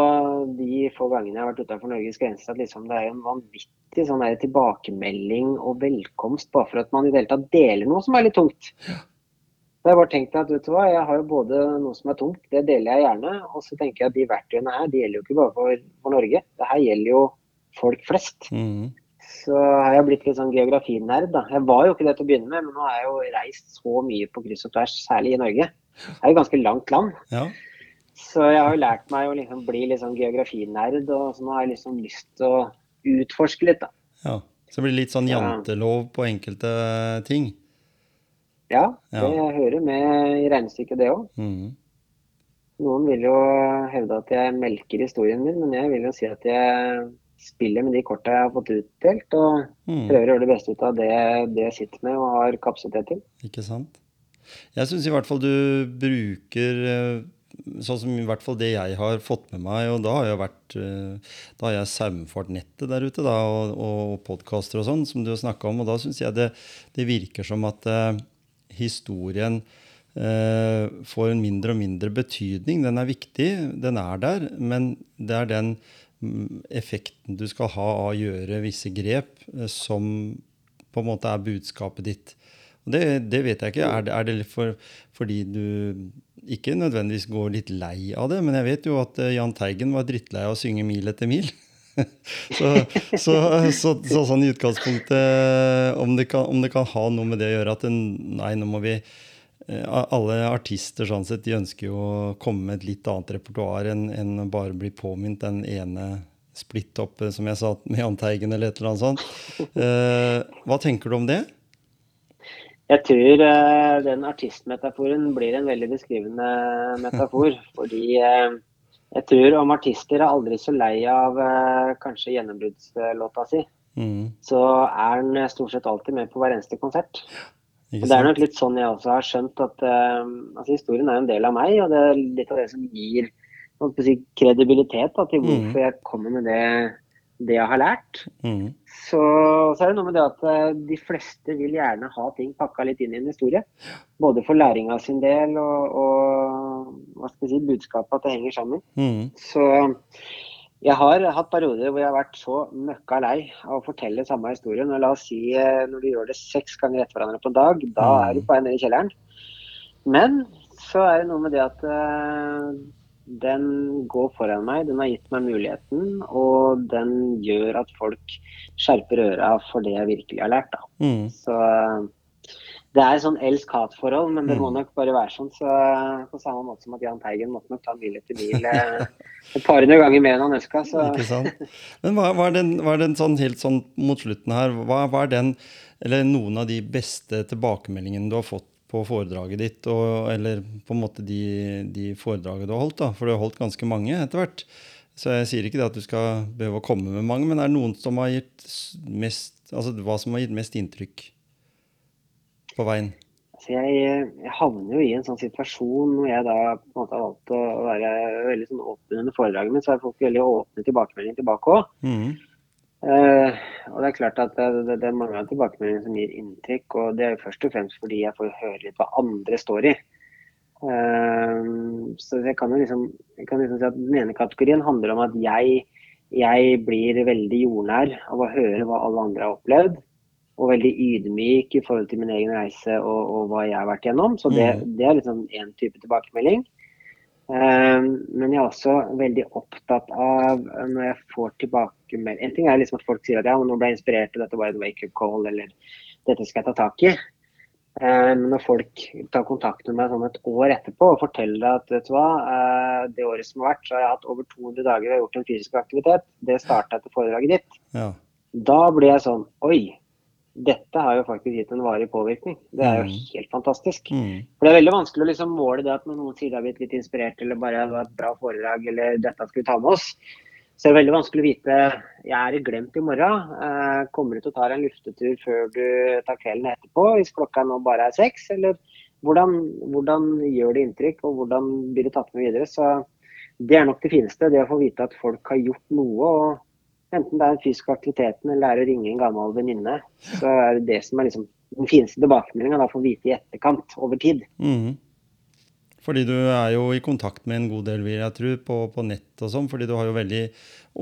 de få gangene jeg har vært utenfor Norges grenser, at liksom det er en vanvittig sånn der tilbakemelding og velkomst bare for at man i det hele tatt deler noe som er litt tungt. Så jeg har bare tenkt at vet du hva, jeg har jo både noe som er tungt, det deler jeg gjerne, og så tenker jeg at de verktøyene her, de gjelder jo ikke bare for, for Norge. Det her gjelder jo folk flest. Mhm. Så har jeg blitt litt sånn geografinerd, da. Jeg var jo ikke det til å begynne med, men nå har jeg jo reist så mye på kryss og tvers, særlig i Norge. Det er jo ganske langt land. Ja. Så jeg har jo lært meg å liksom bli litt sånn geografinerd, og så nå har jeg liksom lyst til å utforske litt, da. ja. Så det blir litt sånn jantelov på enkelte ting. Ja, Ja. det hører med i regnestykket, det òg. Mhm. Noen vil jo hevde at jeg melker historien min, men jeg vil jo si at jeg spiller med de korta jeg har fått utdelt, og mm. prøver å gjøre det beste ut av det, det jeg sitter med og har kapasitet til. Ikke sant? Jeg syns i hvert fall du bruker eh, Sånn som i hvert fall det jeg har fått med meg, og da har jeg vært eh, Da har jeg saumfart nettet der ute, da, og, og podkaster og sånn, som du har snakka om, og da syns jeg det, det virker som at eh, historien eh, får en mindre og mindre betydning. Den er viktig, den er der, men det er den effekten du skal ha av å gjøre visse grep, eh, som på en måte er budskapet ditt. Og det, det vet jeg ikke. Er det, er det for, fordi du ikke nødvendigvis går litt lei av det? Men jeg vet jo at eh, Jahn Teigen var drittlei av å synge Mil etter mil. så, så, så, så sånn i utgangspunktet om det, kan, om det kan ha noe med det å gjøre at nei, nå må vi eh, Alle artister sånn sett, de ønsker jo å komme med et litt annet repertoar enn enn bare bli påminnet den ene splitt opp, eh, som jeg sa, med Jahn Teigen eller et eller annet sånt. Eh, hva tenker du om det? Jeg tror eh, den artistmetaforen blir en veldig beskrivende metafor. fordi eh, jeg tror om artister er aldri så lei av eh, kanskje gjennombruddslåta si, Mm, så er den stort sett alltid med på hver eneste konsert. Og Det er nok litt sånn jeg også har skjønt at uh, altså historien er en del av meg, og det er litt av det som gir si, kredibilitet da, til Mm. hvorfor jeg kommer med det, det jeg har lært. Mm, Så, så er det noe med det at uh, de fleste vil gjerne ha ting pakka litt inn i en historie. Både for læringa sin del og, og hva skal jeg si, budskapet at det henger sammen. mm, Så jeg har hatt perioder hvor jeg har vært så møkka lei av å fortelle samme historien. Og la oss si eh, når du gjør det seks ganger etter hverandre på en dag, da Mm. er du på vei ned i kjelleren. Men så er det noe med det at uh, den går foran meg, den har gitt meg muligheten, og den gjør at folk skjerper øra for det jeg virkelig har lært. Da. mm. Så eh, det er sånn elsk-hat-forhold, men det må Mm. nok bare være sånn. Så På samme måte som at Jahn Teigen måtte nok ta mil etter mil eh, et par hundre ganger mer enn han ønska. Ikke sant? Men hva, hva er den, hva er den sånn, helt sånn mot slutten her, hva, hva er den, eller noen av de beste tilbakemeldingene du har fått på foredraget ditt, og, eller på en måte de, de foredragene du har holdt, da? For du har holdt ganske mange etter hvert. Så jeg sier ikke det at du skal behøve å komme med mange, men er det noen som har gitt mest, altså hva som har gitt mest inntrykk på veien? altså jeg, jeg havner jo i en sånn situasjon hvor jeg da på en måte har valgt å være veldig sånn åpen under foredraget mitt, så har folk veldig åpne tilbakemeldinger tilbake òg. Mm. Uh, og det er klart at det, det, det er mange av tilbakemeldingene som gir inntrykk, og det er jo først og fremst fordi jeg får høre litt hva andre står i. Uh, så jeg kan jo liksom, jeg kan liksom si at den ene kategorien handler om at jeg, jeg blir veldig jordnær av å høre hva alle andre har opplevd, og veldig ydmyk i forhold til min egen reise og, og hva jeg har vært gjennom. Så det, det er liksom én type tilbakemelding. Um, men jeg er også veldig opptatt av eh, når jeg får tilbakemelding En ting er liksom at folk sier at ja, nå ble jeg inspirert, og dette var en wake-up call, eller dette skal jeg ta tak i. Men Men når folk tar kontakt med meg sånn et år etterpå og forteller at vet du hva, uh, det året som har vært, så har jeg hatt over 200 dager og gjort en fysisk aktivitet. Det starta etter foredraget ditt. Ja. Da blir jeg sånn Oi, dette har jo faktisk gitt en varig påvirkning. Det er jo Mm. helt fantastisk. Mm. For Det er veldig vanskelig å liksom måle det at når noen sier har blitt litt inspirert, eller bare det var et bra foredrag, eller dette skal vi ta med oss. Så det er veldig vanskelig å vite jeg er i glemt i morgen. Eh, kommer du til å ta deg en luftetur før du tar kvelden etterpå, hvis klokka nå bare er seks? Eller hvordan, hvordan gjør det inntrykk, og hvordan blir det tatt med videre? Så det er nok det fineste. Det å få vite at folk har gjort noe. og Enten det er den fysiske aktiviteten eller det er å ringe en gammel venninne, så er det det som er liksom den fineste tilbakemeldinga. Å få vite i etterkant, over tid. Mhm. Fordi du er jo i kontakt med en god del, vil jeg tro, på, på nett og sånn. Fordi du har jo veldig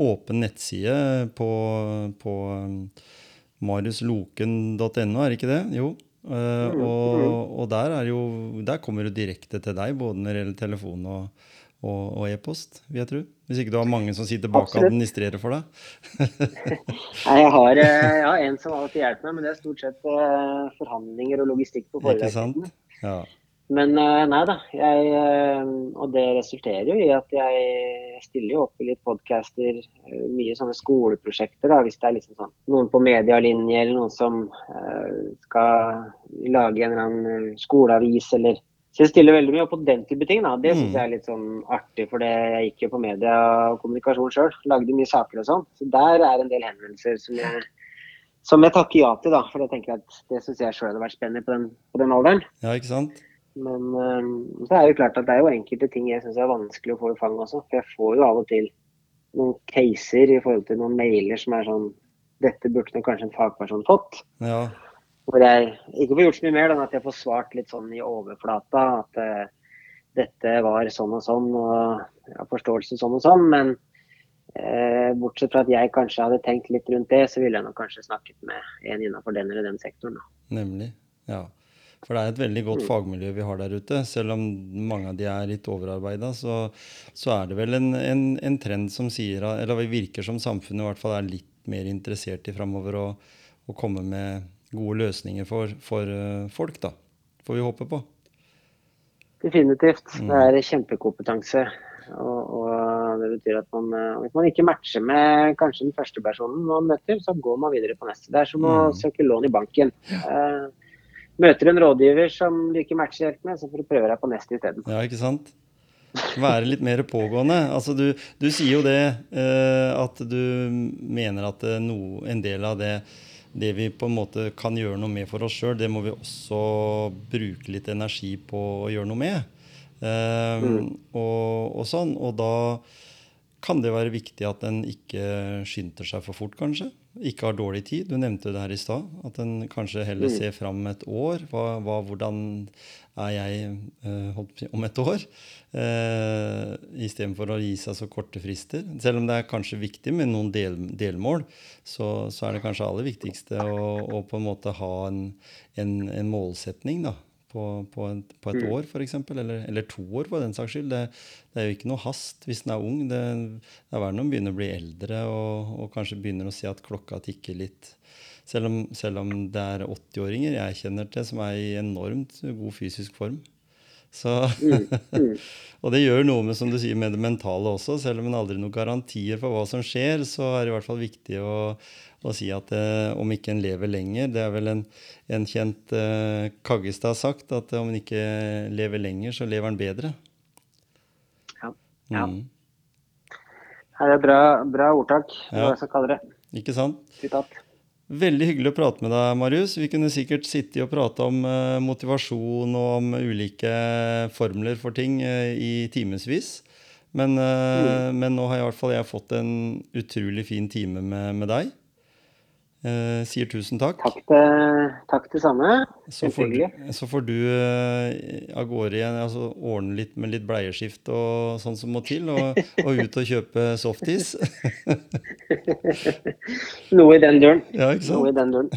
åpen nettside på, på um, mariusloken.no, er det ikke det? Jo. Uh, og, og der, er jo, der kommer du direkte til deg, både når det gjelder telefon og, og, e-post, vil jeg tro. Hvis ikke du har mange som sitter bak og administrerer for deg. Nei, jeg har, eh, jeg har en som alltid hjelper meg, men det er stort sett eh, forhandlinger og logistikk på foredragssidene. Ja. Men eh, nei da. Jeg, og det resulterer jo i at jeg stiller jo opp i litt podcaster, mye sånne skoleprosjekter. da, Hvis det er liksom sånn noen på medialinje eller noen som skal lage en eller annen skoleavis eller Så jeg stiller veldig mye opp på den type ting. da, Det syns Mm. jeg er litt sånn artig, for jeg gikk jo på media og kommunikasjon sjøl. Lagde mye saker og sånn. Så der er en del henvendelser som jeg som jeg takker ja til, da. For jeg tenker at det syns jeg sjøl hadde vært spennende på den, på den alderen. ja, ikke sant? Men øhm, så er det jo klart at det er jo enkelte ting jeg syns er vanskelig å få i fang også. For jeg får jo av og til noen caser i forhold til noen mailer som er sånn Dette burde nok kanskje en fagperson fått. Ja. Hvor jeg ikke får gjort så mye mer enn at jeg får svart litt sånn i overflata at uh, dette var sånn og sånn, og jeg har forståelse sånn og sånn. Men uh, bortsett fra at jeg kanskje hadde tenkt litt rundt det, så ville jeg nok kanskje snakket med en innenfor den eller den sektoren. Da. Nemlig. Ja. For det er et veldig godt fagmiljø vi har der ute. Selv om mange av de er litt overarbeida, så, så er det vel en, en, en trend som sier Eller virker som samfunnet i hvert fall er litt mer interessert i framover å komme med gode løsninger for, for eh, folk, da. Får vi håpe på. Definitivt. Mm. Det er kjempekompetanse. Og, og det betyr at man, eh, hvis man ikke matcher med kanskje den første personen man møter, så går man videre på neste. Det er som å Mm. søke lån i banken. Eh, møter en rådgiver som du ikke matcher helt med, så får du prøve deg på neste isteden. Ja, ikke sant? Være litt mer pågående. Altså, du, du sier jo det eh, at du mener at no, en del av det, det vi på en måte kan gjøre noe med for oss sjøl, det må vi også bruke litt energi på å gjøre noe med. Eh, og, og sånn. Og da kan det være viktig at en ikke skynder seg for fort, kanskje. Ikke har dårlig tid. Du nevnte det her i stad. At en kanskje heller ser fram et år. Hva, hva, hvordan er jeg eh, si, om et år? Uh, Istedenfor å gi seg så korte frister. Selv om det er kanskje viktig med noen del, delmål, så, så er det kanskje aller viktigste å, å på en måte ha en, en, en målsetning. da på, på, en, på et år, f.eks., eller, eller to år for den saks skyld. Det, det er jo ikke noe hast hvis den er ung. Det, det er verre når den begynner å bli eldre og, og kanskje begynner å se at klokka tikker litt. Selv om, selv om det er 80-åringer jeg kjenner til som er i enormt god fysisk form. Så, og det gjør noe med som du sier, med det mentale også. Selv om en aldri har noen garantier for hva som skjer, så er det i hvert fall viktig å, å si at eh, om ikke en lever lenger Det er vel en, en kjent eh, Kaggestad sagt at om en ikke lever lenger, så lever en bedre. Ja. Ja. Mm. Her er bra, bra ordtak, Ja. jeg skal kalle det. Ikke sant? Sitat. Veldig hyggelig å prate med deg, Marius. Vi kunne sikkert sitte og prate om eh, motivasjon og om ulike formler for ting eh, i timevis. Men, mm. men nå har i hvert fall jeg fått en utrolig fin time med, med deg. Eh, sier tusen takk. Takk takk det samme. Så får, så får du eh, av gårde igjen, altså ordne litt med litt bleieskift og sånn som må til, og, og ut og kjøpe softis. Noe i den duren. Ja? Noe i den duren.